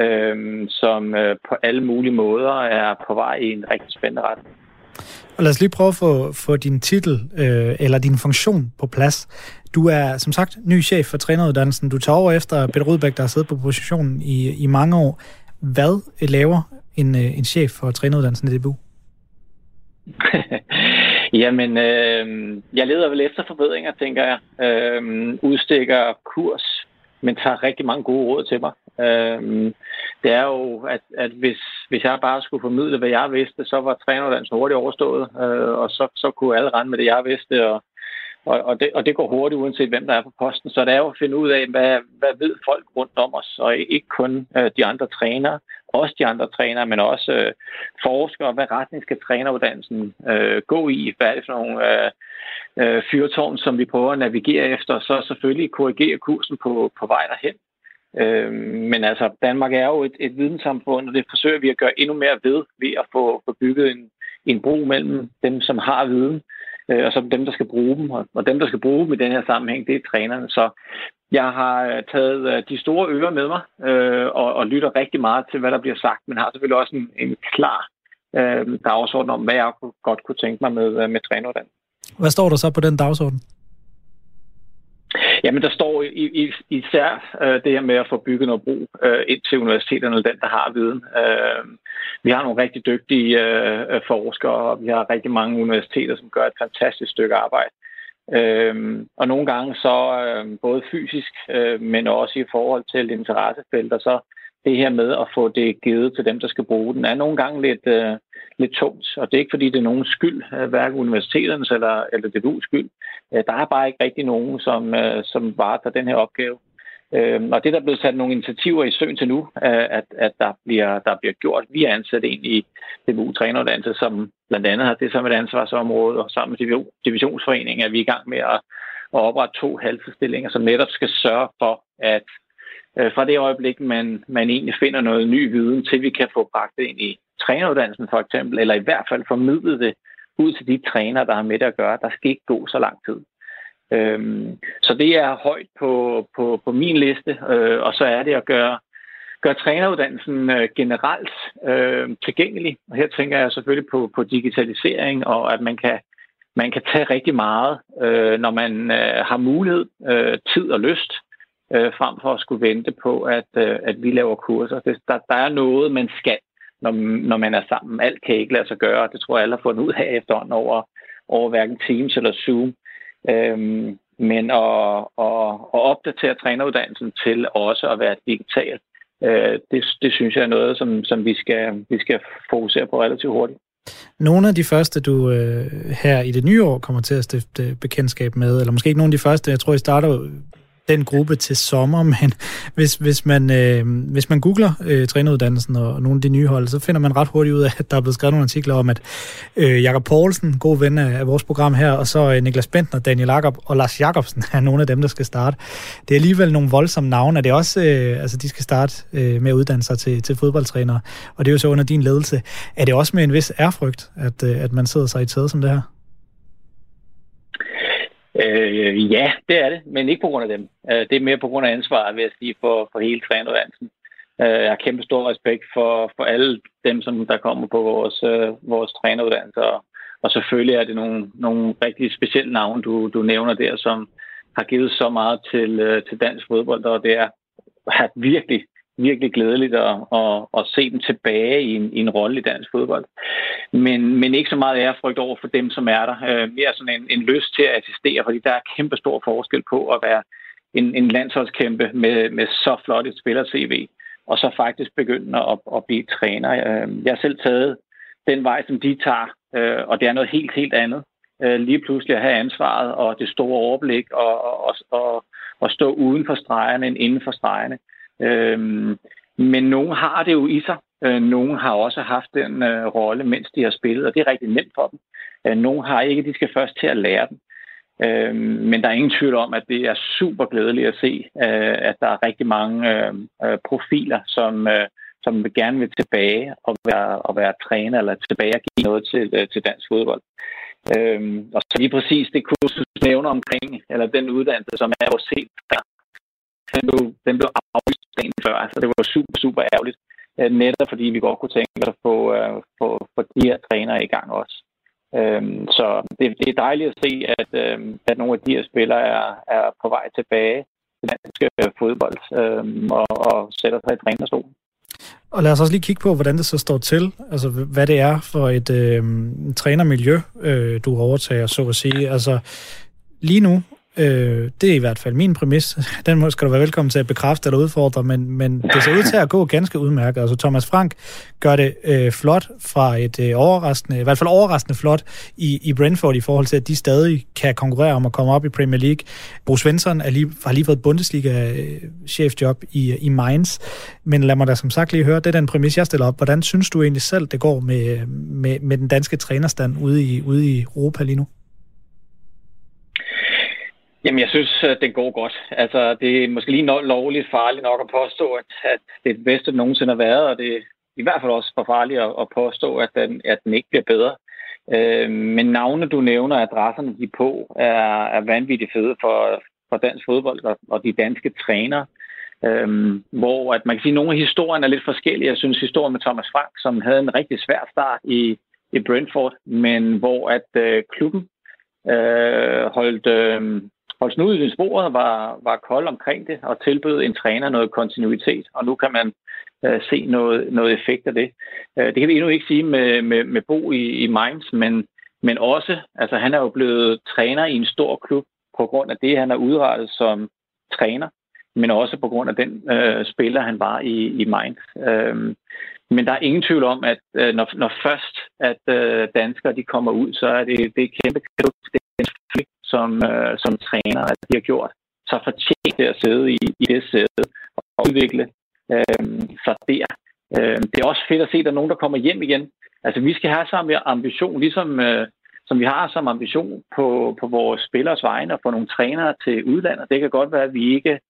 øh, som øh, på alle mulige måder er på vej i en rigtig spændende retning. Og lad os lige prøve at få, få din titel øh, eller din funktion på plads. Du er som sagt ny chef for træneruddannelsen. Du tager over efter Peter Rudbæk, der har siddet på positionen i, i mange år. Hvad laver en, øh, en chef for træneruddannelsen i DBU? Jamen, øh, jeg leder vel efter forbedringer, tænker jeg. Øh, udstikker kurs, men tager rigtig mange gode råd til mig. Øh, det er jo, at, at hvis, hvis jeg bare skulle formidle, hvad jeg vidste, så var træneruddannelsen hurtigt overstået, øh, og så, så kunne alle rende med det, jeg vidste, og, og, og, det, og det går hurtigt, uanset hvem der er på posten. Så det er jo at finde ud af, hvad, hvad ved folk rundt om os, og ikke kun øh, de andre trænere, også de andre trænere, men også øh, forskere. Hvad retning skal træneruddannelsen øh, gå i? Hvad er det for nogle øh, øh, fyrtårn, som vi prøver at navigere efter? Så selvfølgelig korrigere kursen på, på vej derhen. Øh, men altså, Danmark er jo et, et videnssamfund, og det forsøger vi at gøre endnu mere ved, ved at få, få bygget en, en bro mellem dem, som har viden, Øh, og så dem, der skal bruge dem. Og, og dem, der skal bruge dem i den her sammenhæng, det er trænerne. Så jeg har øh, taget øh, de store ører med mig, og, og lytter rigtig meget til, hvad der bliver sagt, men har selvfølgelig også en, en klar øh, dagsorden om, hvad jeg godt kunne tænke mig med, med træneruddannelsen. Hvad står der så på den dagsorden? Jamen, der står i, i, især øh, det her med at få bygget noget brug øh, ind til universiteterne, den, der har viden. Øh, vi har nogle rigtig dygtige øh, forskere, og vi har rigtig mange universiteter, som gør et fantastisk stykke arbejde. Øh, og nogle gange så øh, både fysisk, øh, men også i forhold til interessefelter, så det her med at få det givet til dem, der skal bruge den, er nogle gange lidt, øh, lidt tungt. Og det er ikke, fordi det er nogen skyld, øh, hverken universiteternes eller, eller DBU's skyld. Øh, der er bare ikke rigtig nogen, som, øh, som varetager den her opgave. Øhm, og det der er blevet sat nogle initiativer i søen til nu, at, at der, bliver, der bliver gjort. Vi er ansat ind i DBU træneruddannelse, som blandt andet har det som et ansvarsområde, og sammen med divisionsforeningen er vi i gang med at, at oprette to halvstillinger, som netop skal sørge for, at fra det øjeblik, man, man egentlig finder noget ny viden, til vi kan få bragt det ind i træneruddannelsen for eksempel, eller i hvert fald formidle det ud til de trænere, der har med det at gøre. Der skal ikke gå så lang tid. Øhm, så det er højt på, på, på min liste, øh, og så er det at gøre, gøre træneruddannelsen øh, generelt øh, tilgængelig. Og her tænker jeg selvfølgelig på, på digitalisering, og at man kan, man kan tage rigtig meget, øh, når man øh, har mulighed, øh, tid og lyst, øh, frem for at skulle vente på, at, øh, at vi laver kurser. Det, der, der er noget, man skal, når, når man er sammen. Alt kan ikke lade sig gøre, det tror jeg alle har fundet ud af efterhånden over, over hverken Teams eller Zoom. Øhm, men at, at, at opdatere træneruddannelsen til også at være digital, øh, det, det synes jeg er noget, som, som vi, skal, vi skal fokusere på relativt hurtigt. Nogle af de første, du øh, her i det nye år kommer til at stifte bekendtskab med, eller måske ikke nogle af de første, jeg tror, I starter den gruppe til sommer, men hvis, hvis, man, øh, hvis man googler øh, træneruddannelsen og, og nogle af de nye hold, så finder man ret hurtigt ud af, at der er blevet skrevet nogle artikler om, at øh, Jakob Poulsen, god ven af, af vores program her, og så øh, Niklas Bentner, Daniel Jakob og Lars Jakobsen er nogle af dem, der skal starte. Det er alligevel nogle voldsomme navne, og det er også, øh, altså de skal starte øh, med at uddanne sig til, til fodboldtrænere, og det er jo så under din ledelse. Er det også med en vis ærfrygt, at, øh, at man sidder sig i tæde som det her? Øh, ja, det er det, men ikke på grund af dem. Øh, det er mere på grund af ansvaret, vil jeg sige, for, for hele træneruddannelsen. Øh, jeg har kæmpe stor respekt for, for alle dem, som der kommer på vores, øh, vores træneruddannelse. Og, og selvfølgelig er det nogle, nogle rigtig specielle navne, du, du nævner der, som har givet så meget til, øh, til dansk fodbold, og det er, er virkelig virkelig glædeligt at, at, at se dem tilbage i en, i en rolle i dansk fodbold. Men, men ikke så meget ærefrygt over for dem, som er der. Øh, mere sådan en, en lyst til at assistere, fordi der er kæmpe stor forskel på at være en, en landsholdskæmpe med, med så flot et spiller-CV, og så faktisk begynde at, at blive træner. Øh, jeg har selv taget den vej, som de tager, øh, og det er noget helt, helt andet. Øh, lige pludselig at have ansvaret og det store overblik og, og, og, og stå uden for stregerne end inden for stregerne. Øhm, men nogen har det jo i sig. Øh, nogen har også haft den øh, rolle, mens de har spillet, og det er rigtig nemt for dem. Øh, nogen har ikke, de skal først til at lære den. Øh, men der er ingen tvivl om, at det er super glædeligt at se, øh, at der er rigtig mange øh, øh profiler, som, øh, som vil gerne vil tilbage og være, og være træner, eller tilbage og give noget til, øh, til dansk fodbold. Øhm, og så lige præcis det kursus, nævner omkring, eller den uddannelse, som er vores helt den blev, den blev aflyst dagen før. Altså, det var super, super ærgerligt. Øh, netop fordi vi godt kunne tænke os at få, øh, få, få de her trænere i gang også. Øhm, så det, det er dejligt at se, at, um, at nogle af de her spillere er, er på vej tilbage til dansk øh, fodbold um, og, og sætter sig i trænerstolen. Og lad os også lige kigge på, hvordan det så står til. Altså, hvad det er for et øh, trænermiljø, øh, du overtager, så at sige. Altså, lige nu Øh, det er i hvert fald min præmis. Den skal du være velkommen til at bekræfte eller udfordre, men, men det ser ud til at gå ganske udmærket. Altså Thomas Frank gør det øh, flot fra et øh, overraskende, i hvert fald overraskende flot i, i Brentford i forhold til, at de stadig kan konkurrere om at komme op i Premier League. Bo Svensson er lige, har lige fået Bundesliga-chefjob øh, i, i Mainz, men lad mig da som sagt lige høre, det er den præmis, jeg stiller op. Hvordan synes du egentlig selv, det går med, øh, med, med den danske trænerstand ude i, ude i Europa lige nu? Jamen, jeg synes, det går godt. Altså, det er måske lige no- lovligt farligt nok at påstå, at, at det er det bedste, der nogensinde har været, og det er i hvert fald også for farligt at, at påstå, at den, at den ikke bliver bedre. Øh, men navne, du nævner, adresserne de på, er, er vanvittigt fede for, for dansk fodbold og, og de danske trænere. Øhm, hvor at man kan sige, at nogle af historierne er lidt forskellige. Jeg synes, historien med Thomas Frank, som havde en rigtig svær start i, i Brentford, men hvor at øh, klubben øh, holdt, øh, holdt snuden i sporet, var, var kold omkring det og tilbød en træner noget kontinuitet, og nu kan man øh, se noget, noget effekt af det. Øh, det kan vi endnu ikke sige med, med, med Bo i, i Mainz, men, men også, altså han er jo blevet træner i en stor klub på grund af det, han har udrettet som træner, men også på grund af den øh, spiller, han var i, i Mainz. Øh, men der er ingen tvivl om, at øh, når, når først at øh, danskere de kommer ud, så er det, det er kæmpe det som, øh, som træner, at de har gjort, så fortjent det at sidde i, i det sæde og udvikle øh, sig der. Øh, det er også fedt at se, at der er nogen, der kommer hjem igen. Altså, vi skal have samme ambition, ligesom øh, som vi har som ambition på, på vores spillers vegne og få nogle trænere til udlandet. Det kan godt være, at vi ikke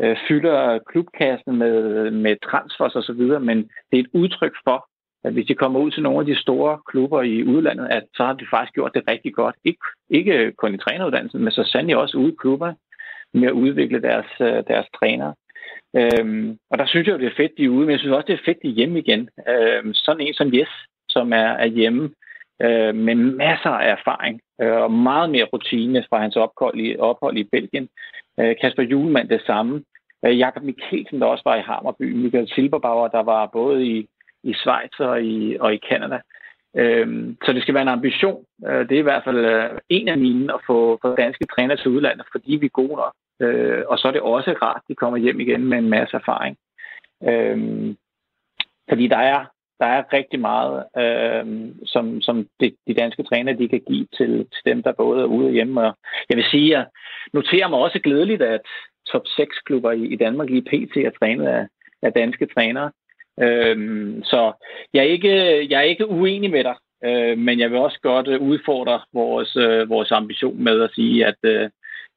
øh, fylder klubkassen med, med transfers osv., men det er et udtryk for, at hvis de kommer ud til nogle af de store klubber i udlandet, at så har de faktisk gjort det rigtig godt. Ikke, ikke kun i træneruddannelsen, men så sandelig også ude i klubber med at udvikle deres, øh, deres trænere. Øhm, og der synes jeg, det er fedt, de er ude, men jeg synes også, det er fedt, de er hjemme igen. Øhm, sådan en som Jes, som er, er hjemme øh, med masser af erfaring øh, og meget mere rutine fra hans ophold i, ophold i Belgien. Øh, Kasper Julemand det samme. Øh, Jakob Mikkelsen, der også var i Hammerby. Michael Silberbauer, der var både i i Schweiz og i, og i Canada. Øhm, så det skal være en ambition. Øh, det er i hvert fald øh, en af mine at få, få danske træner til udlandet, fordi vi er gode nok. Øh, og så er det også rart, at de kommer hjem igen med en masse erfaring. Øhm, fordi der er, der er rigtig meget, øh, som, som de, de danske træner de kan give til, til dem, der både er ude og hjemme. Og jeg vil sige, at jeg noterer mig også glædeligt, at, top 6 klubber i, i Danmark lige pt. er trænet af, af danske trænere. Øhm, så jeg er, ikke, jeg er ikke uenig med dig, øh, men jeg vil også godt udfordre vores, øh, vores ambition med at sige, at, øh,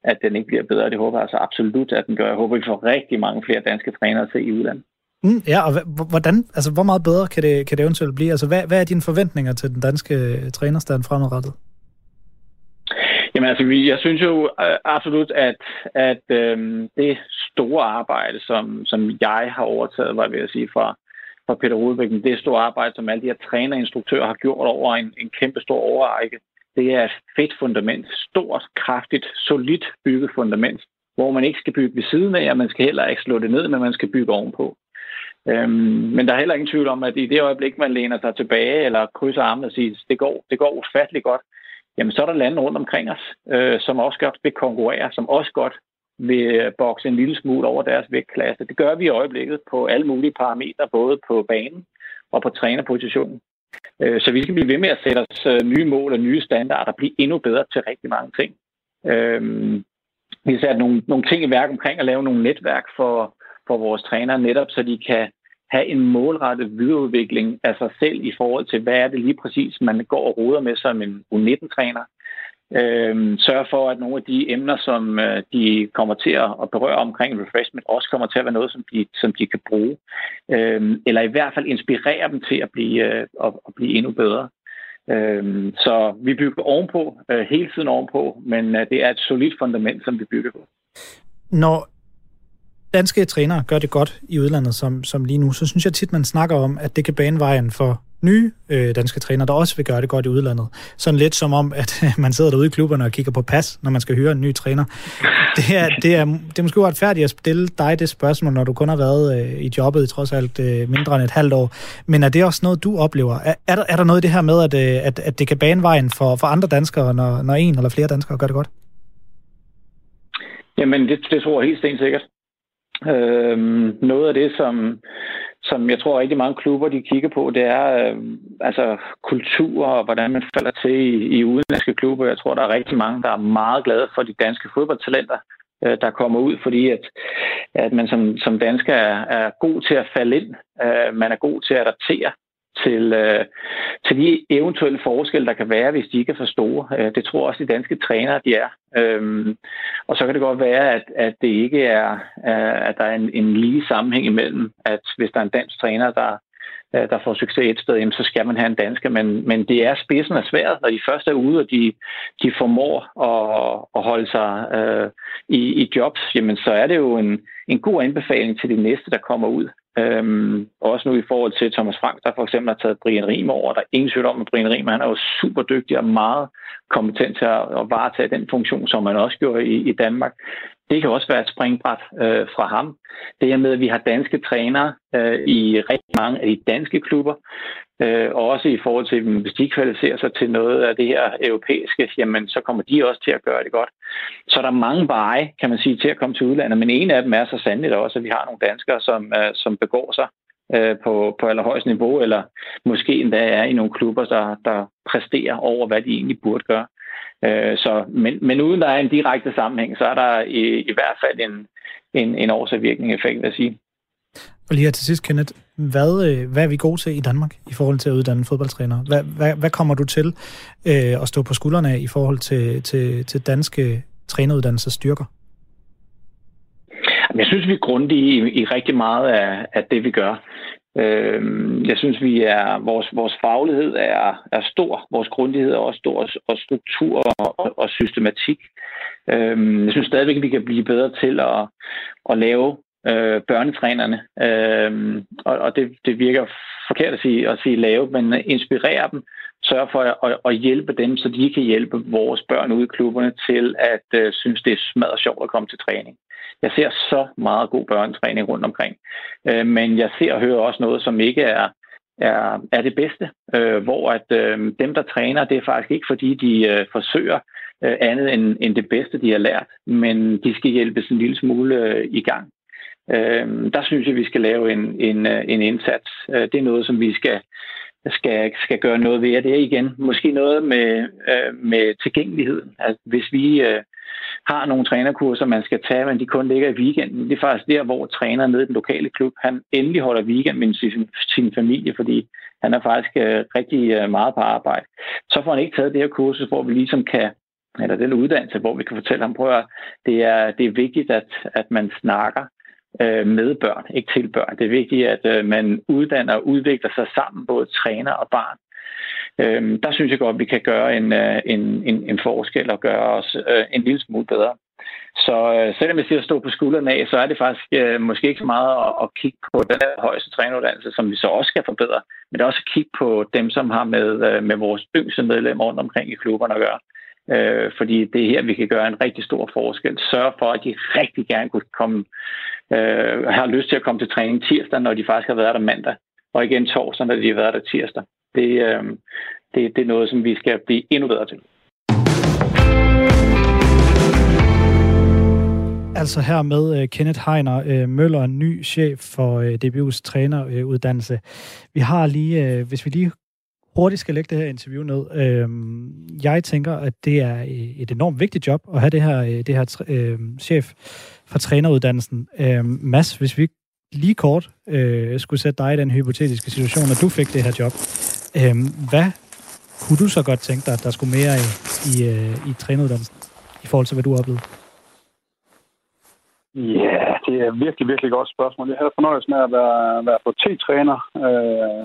at den ikke bliver bedre. Det håber jeg altså absolut, at den gør. Jeg håber, vi får rigtig mange flere danske trænere at se i udlandet. Mm, ja, og hvordan, altså, hvor meget bedre kan det, kan det eventuelt blive? Altså, hvad, hvad er dine forventninger til den danske trænerstand fremadrettet? Jamen altså, jeg synes jo øh, absolut, at, at øhm, det store arbejde, som, som jeg har overtaget, var ved at sige, fra, fra Peter Rudbæk, det store arbejde, som alle de her trænerinstruktører har gjort over en, en kæmpe stor overrække, det er et fedt fundament. Stort, kraftigt, solidt bygget fundament, hvor man ikke skal bygge ved siden af, og man skal heller ikke slå det ned, men man skal bygge ovenpå. Øhm, men der er heller ingen tvivl om, at i det øjeblik, man læner sig tilbage eller krydser armene og siger, det går, det går ufatteligt godt, jamen så er der lande rundt omkring os, øh, som også godt vil konkurrere, som også godt vil bokse en lille smule over deres vægtklasse. Det gør vi i øjeblikket på alle mulige parametre, både på banen og på trænerpositionen. Øh, så vi skal blive ved med at sætte os øh, nye mål og nye standarder og blive endnu bedre til rigtig mange ting. Øh, vi har sat nogle, nogle ting i værk omkring at lave nogle netværk for, for vores trænere, netop så de kan have en målrettet videreudvikling af sig selv i forhold til, hvad er det lige præcis, man går og roder med som en U19-træner. Øh, sørge for, at nogle af de emner, som øh, de kommer til at berøre omkring refreshment, også kommer til at være noget, som de, som de kan bruge. Øh, eller i hvert fald inspirere dem til at blive, øh, at, at blive endnu bedre. Øh, så vi bygger ovenpå, øh, hele tiden ovenpå, men øh, det er et solidt fundament, som vi bygger på. Når danske trænere gør det godt i udlandet, som, som lige nu, så synes jeg tit, man snakker om, at det kan bane vejen for nye øh, danske trænere, der også vil gøre det godt i udlandet. Sådan lidt som om, at øh, man sidder derude i klubberne og kigger på pas, når man skal høre en ny træner. Det er, det er, det er måske uretfærdigt at stille dig det spørgsmål, når du kun har været øh, i jobbet i trods alt øh, mindre end et halvt år. Men er det også noget, du oplever? Er, er, der, er der noget i det her med, at, øh, at, at det kan bane vejen for, for andre danskere, når, når en eller flere danskere gør det godt? Jamen, det, det tror jeg helt stensikkert. Øh, noget af det, som, som jeg tror rigtig mange klubber de kigger på, det er øh, altså kultur og hvordan man falder til i, i udenlandske klubber. Jeg tror, der er rigtig mange, der er meget glade for de danske fodboldtalenter, øh, der kommer ud, fordi at, at man som, som dansker er, er god til at falde ind. Øh, man er god til at adaptere til, øh, til de eventuelle forskelle, der kan være, hvis de ikke er for store. Øh, det tror også de danske trænere, de er. Øhm, og så kan det godt være, at, at det ikke er, øh, at der er en, en lige sammenhæng imellem, at hvis der er en dansk træner, der, øh, der får succes et sted, jamen, så skal man have en dansker. Men, men det er spidsen af sværet, når de først er ude, og de, de formår at, at holde sig øh, i, i jobs, jamen så er det jo en, en god anbefaling til de næste, der kommer ud. Øhm, også nu i forhold til Thomas Frank, der for eksempel har taget Brian Riemer over. Der er ingen tvivl om, at Brian Riemer han er jo super dygtig og meget kompetent til at, at varetage den funktion, som man også gjorde i, i Danmark. Det kan også være et springbræt øh, fra ham. Det her med, at vi har danske trænere øh, i rigtig mange af de danske klubber, øh, og også i forhold til, hvis de kvalificerer sig til noget af det her europæiske, jamen så kommer de også til at gøre det godt. Så der er mange veje, kan man sige, til at komme til udlandet, men en af dem er så sandelig også, at vi har nogle danskere, som, øh, som begår sig øh, på, på allerhøjst niveau, eller måske endda er i nogle klubber, der, der præsterer over, hvad de egentlig burde gøre. Øh, så, men, men uden der er en direkte sammenhæng, så er der i, i hvert fald en, en, en årsagsvirkning effekt, vil jeg sige. Og lige her til sidst, Kenneth, hvad, øh, hvad er vi gode til i Danmark i forhold til at uddanne fodboldtrænere? Hvad, hvad, hvad kommer du til øh, at stå på skuldrene af i forhold til, til, til danske træneruddannelses styrker? Jeg synes, vi er grundige i, i rigtig meget af, af det, vi gør. Øh, jeg synes, vi er vores, vores faglighed er, er stor, vores grundighed er også stor, og struktur og, og systematik. Øh, jeg synes stadigvæk, at vi kan blive bedre til at, at lave øh, børnetrænerne. Øh, og og det, det virker forkert at sige, at sige lave, men inspirere dem, sørge for at, at hjælpe dem, så de kan hjælpe vores børn ude i klubberne til at øh, synes, det er smadret sjovt at komme til træning. Jeg ser så meget god børnetræning rundt omkring, øh, men jeg ser og hører også noget, som ikke er er, er det bedste, øh, hvor at øh, dem, der træner, det er faktisk ikke fordi, de øh, forsøger øh, andet end, end det bedste, de har lært, men de skal hjælpes en lille smule øh, i gang. Øh, der synes jeg, vi skal lave en, en, øh, en indsats. Øh, det er noget, som vi skal, skal, skal gøre noget ved. Og det er igen måske noget med, øh, med tilgængeligheden. Altså, hvis vi... Øh, har nogle trænerkurser, man skal tage, men de kun ligger i weekenden. Det er faktisk der, hvor træneren nede i den lokale klub, han endelig holder weekend med sin, sin familie, fordi han er faktisk øh, rigtig meget på arbejde. Så får han ikke taget det her kursus, hvor vi ligesom kan eller den uddannelse, hvor vi kan fortælle ham, prøv at det er, det er vigtigt, at, at man snakker øh, med børn, ikke til børn. Det er vigtigt, at øh, man uddanner og udvikler sig sammen, både træner og barn. Øh, der synes jeg godt, at vi kan gøre en, øh, en, en, en forskel og gøre os øh, en lille smule bedre. Så øh, selvom jeg siger at stå på skuldrene af, så er det faktisk øh, måske ikke så meget at, at kigge på den højeste træneruddannelse, som vi så også skal forbedre, men det er også at kigge på dem, som har med, øh, med vores yngste medlemmer rundt omkring i klubberne at gøre. Øh, fordi det er her, vi kan gøre en rigtig stor forskel. Sørge for, at de rigtig gerne kunne komme, øh, har lyst til at komme til træning tirsdag, når de faktisk har været der mandag, og igen torsdag, når de har været der tirsdag. Det, øh, det, det er noget, som vi skal blive endnu bedre til. Altså her med uh, Kenneth Heiner uh, Møller, ny chef for øh, uh, DBU's træneruddannelse. Vi har lige, uh, hvis vi lige hurtigt skal lægge det her interview ned. Øh, jeg tænker, at det er øh, et enormt vigtigt job at have det her, øh, det her øh, chef for træneruddannelsen. Øh, Mads, hvis vi lige kort øh, skulle sætte dig i den hypotetiske situation, at du fik det her job, øh, hvad kunne du så godt tænke dig, at der skulle mere i, i, øh, i træneruddannelsen, i forhold til, hvad du oplevede? Ja, det er virkelig, virkelig godt spørgsmål. Jeg havde fornøjelsen af at være, være på T-træner øh,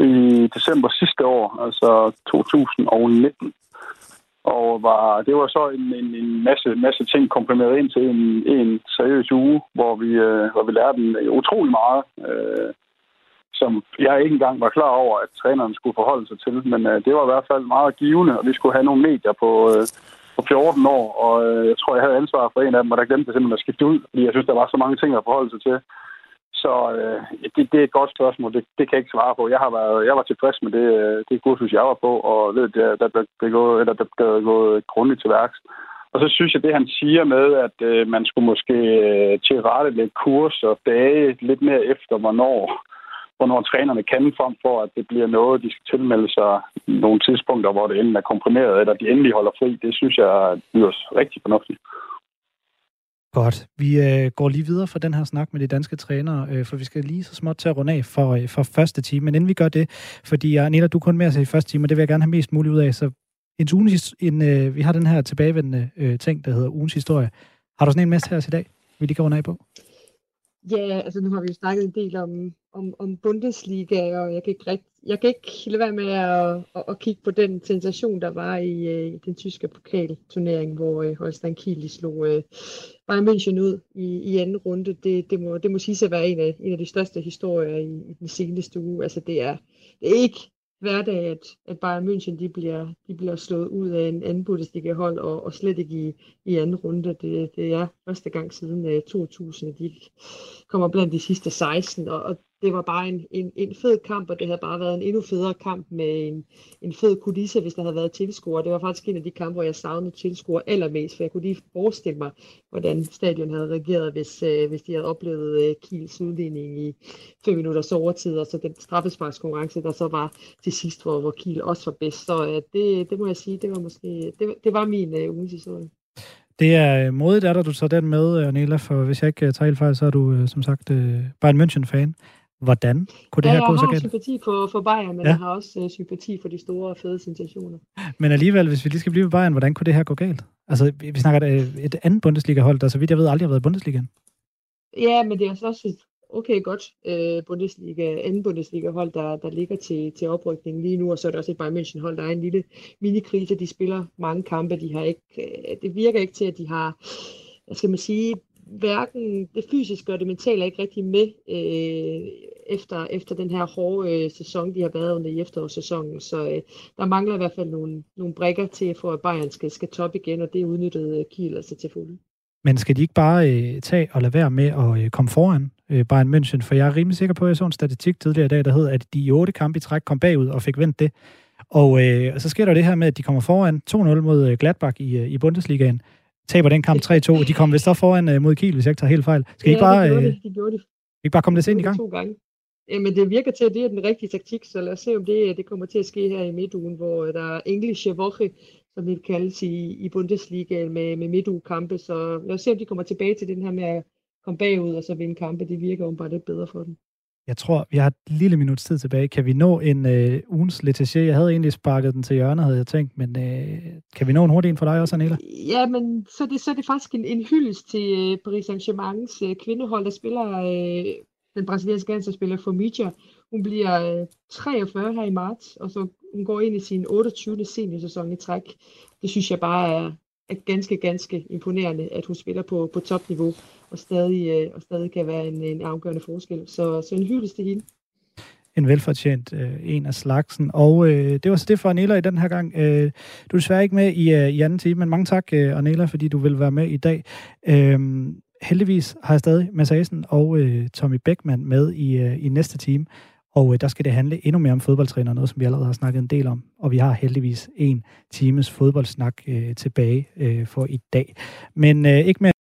i december sidste år, altså 2019. Og var, det var så en, en, en masse, masse ting komprimeret ind til en, en seriøs uge, hvor vi, øh, hvor vi lærte en, utrolig meget, øh, som jeg ikke engang var klar over, at træneren skulle forholde sig til. Men øh, det var i hvert fald meget givende, og vi skulle have nogle medier på, øh, på 14 år, og øh, jeg tror, jeg havde ansvar for en af dem, og der glemte jeg simpelthen at skifte ud, fordi jeg synes, der var så mange ting at forholde sig til. Så øh, det, det er et godt spørgsmål. Det, det kan jeg ikke svare på. Jeg har været, jeg var tilfreds med det, øh, det kursus, jeg var på, og ved, der, der, der, der, gået, eller der blev gået grundigt til værks. Og så synes jeg, det han siger med, at øh, man skulle måske øh, til rette lidt kurs og dage lidt mere efter, hvornår, hvornår trænerne kan frem for, at det bliver noget, de skal tilmelde sig nogle tidspunkter, hvor det enten er komprimeret, eller de endelig holder fri. Det synes jeg lyder rigtig fornuftigt. Godt. Vi øh, går lige videre fra den her snak med de danske trænere, øh, for vi skal lige så småt til at runde af for, øh, for første time. Men inden vi gør det, fordi øh, jeg, Nela, du er kun med os i første time, og det vil jeg gerne have mest muligt ud af, så en, ugens, en, øh, vi har den her tilbagevendende øh, ting, der hedder ugens historie. Har du sådan en med til os i dag, vi lige kan runde af på? Ja, altså nu har vi jo snakket en del om, om, om Bundesliga, og jeg kan ikke, rigtig jeg kan ikke lade være med at, at, at kigge på den sensation, der var i, øh, i den tyske pokalturnering, hvor øh, uh, Holstein Kiel slog uh, Bayern München ud i, i anden runde. Det, det, må, det må sige at være en af, en af de største historier i, i den seneste uge. Altså det er, det er ikke hverdag, at, at Bayern München de bliver, de bliver slået ud af en anden Bundesliga-hold, og, og slet ikke i, i anden runde. Det, det er første gang siden uh, 2000, at de kommer blandt de sidste 16, og, og det var bare en, en, en fed kamp, og det havde bare været en endnu federe kamp med en, en fed kulisse, hvis der havde været tilskuere. Det var faktisk en af de kampe, hvor jeg savnede tilskuere allermest, for jeg kunne lige forestille mig, hvordan stadion havde reageret, hvis, øh, hvis de havde oplevet øh, Kiels udligning i fem minutters overtid, og så den straffesparkskonkurrence, der så var til sidst, hvor, hvor Kiel også var bedst. Så øh, det, det må jeg sige, det var måske det, det var min øh, ugens historie. Det er øh, modigt at du tager den med, øh, Anela, for hvis jeg ikke øh, tager helt fejl, så er du som sagt Bayern München-fan. Hvordan kunne det ja, her gå så galt? jeg har sympati for, for Bayern, men ja. jeg har også uh, sympati for de store fede sensationer. Men alligevel, hvis vi lige skal blive ved Bayern, hvordan kunne det her gå galt? Altså, vi snakker et, et andet Bundesliga-hold, der så vidt jeg ved aldrig har været i Bundesligaen. Ja, men det er også et okay godt uh, Bundesliga, anden Bundesliga-hold, der, der ligger til, til oprykning lige nu, og så er der også et Bayern München-hold, der er en lille minikrise. De spiller mange kampe, de har ikke, uh, det virker ikke til, at de har, hvad skal man sige, hverken det fysiske og det mentale er ikke rigtig med øh, efter, efter den her hårde øh, sæson, de har været under i efterårssæsonen. Så øh, der mangler i hvert fald nogle, nogle brækker til, for at Bayern skal, skal top igen, og det udnyttede øh, Kiel altså til fulde. Men skal de ikke bare øh, tage og lade være med at øh, komme foran øh, Bayern München? For jeg er rimelig sikker på, at jeg så en statistik tidligere i dag, der hed, at de i otte kampe i træk kom bagud og fik vendt det. Og, øh, så sker der det her med, at de kommer foran 2-0 mod øh, Gladbach i, øh, i Bundesligaen taber den kamp 3-2, og de kom vist så foran uh, mod Kiel, hvis jeg ikke tager helt fejl. Skal I ikke bare, det de. De gjorde det. Ikke bare komme lidt ind i gang? To gange. Jamen, det virker til, at det er den rigtige taktik, så lad os se, om det, det kommer til at ske her i midtugen, hvor der er Englische Woche som det kaldes i, i Bundesliga med, med midtugekampe. Så lad os se, om de kommer tilbage til den her med at komme bagud og så vinde kampe. Det virker jo bare lidt bedre for dem. Jeg tror, vi har et lille minut tid tilbage. Kan vi nå en øh, ugens Letitia? Jeg havde egentlig sparket den til hjørnet, havde jeg tænkt, men øh, kan vi nå en hurtig en for dig også, Anela? Ja, men så er det, så er det faktisk en, en hyldest til øh, Paris Saint-Germains øh, kvindehold, der spiller øh, den brasilianske landsholdsspiller Formidia. Hun bliver øh, 43 her i marts, og så hun går ind i sin 28. seniorsæson i træk. Det synes jeg bare er, er ganske, ganske imponerende, at hun spiller på, på topniveau og stadig, øh, og stadig kan være en, en afgørende forskel. Så, så en hyldest til hende. En velfortjent øh, en af slagsen. Og øh, det var så det for Anela i den her gang. Øh, du er desværre ikke med i, øh, i anden time, men mange tak, øh, Anela, fordi du vil være med i dag. Øh, heldigvis har jeg stadig Mads Asen og øh, Tommy Beckmann med i, øh, i næste time. Og øh, der skal det handle endnu mere om fodboldtræner, noget som vi allerede har snakket en del om. Og vi har heldigvis en times fodboldsnak øh, tilbage øh, for i dag. Men øh, ikke mere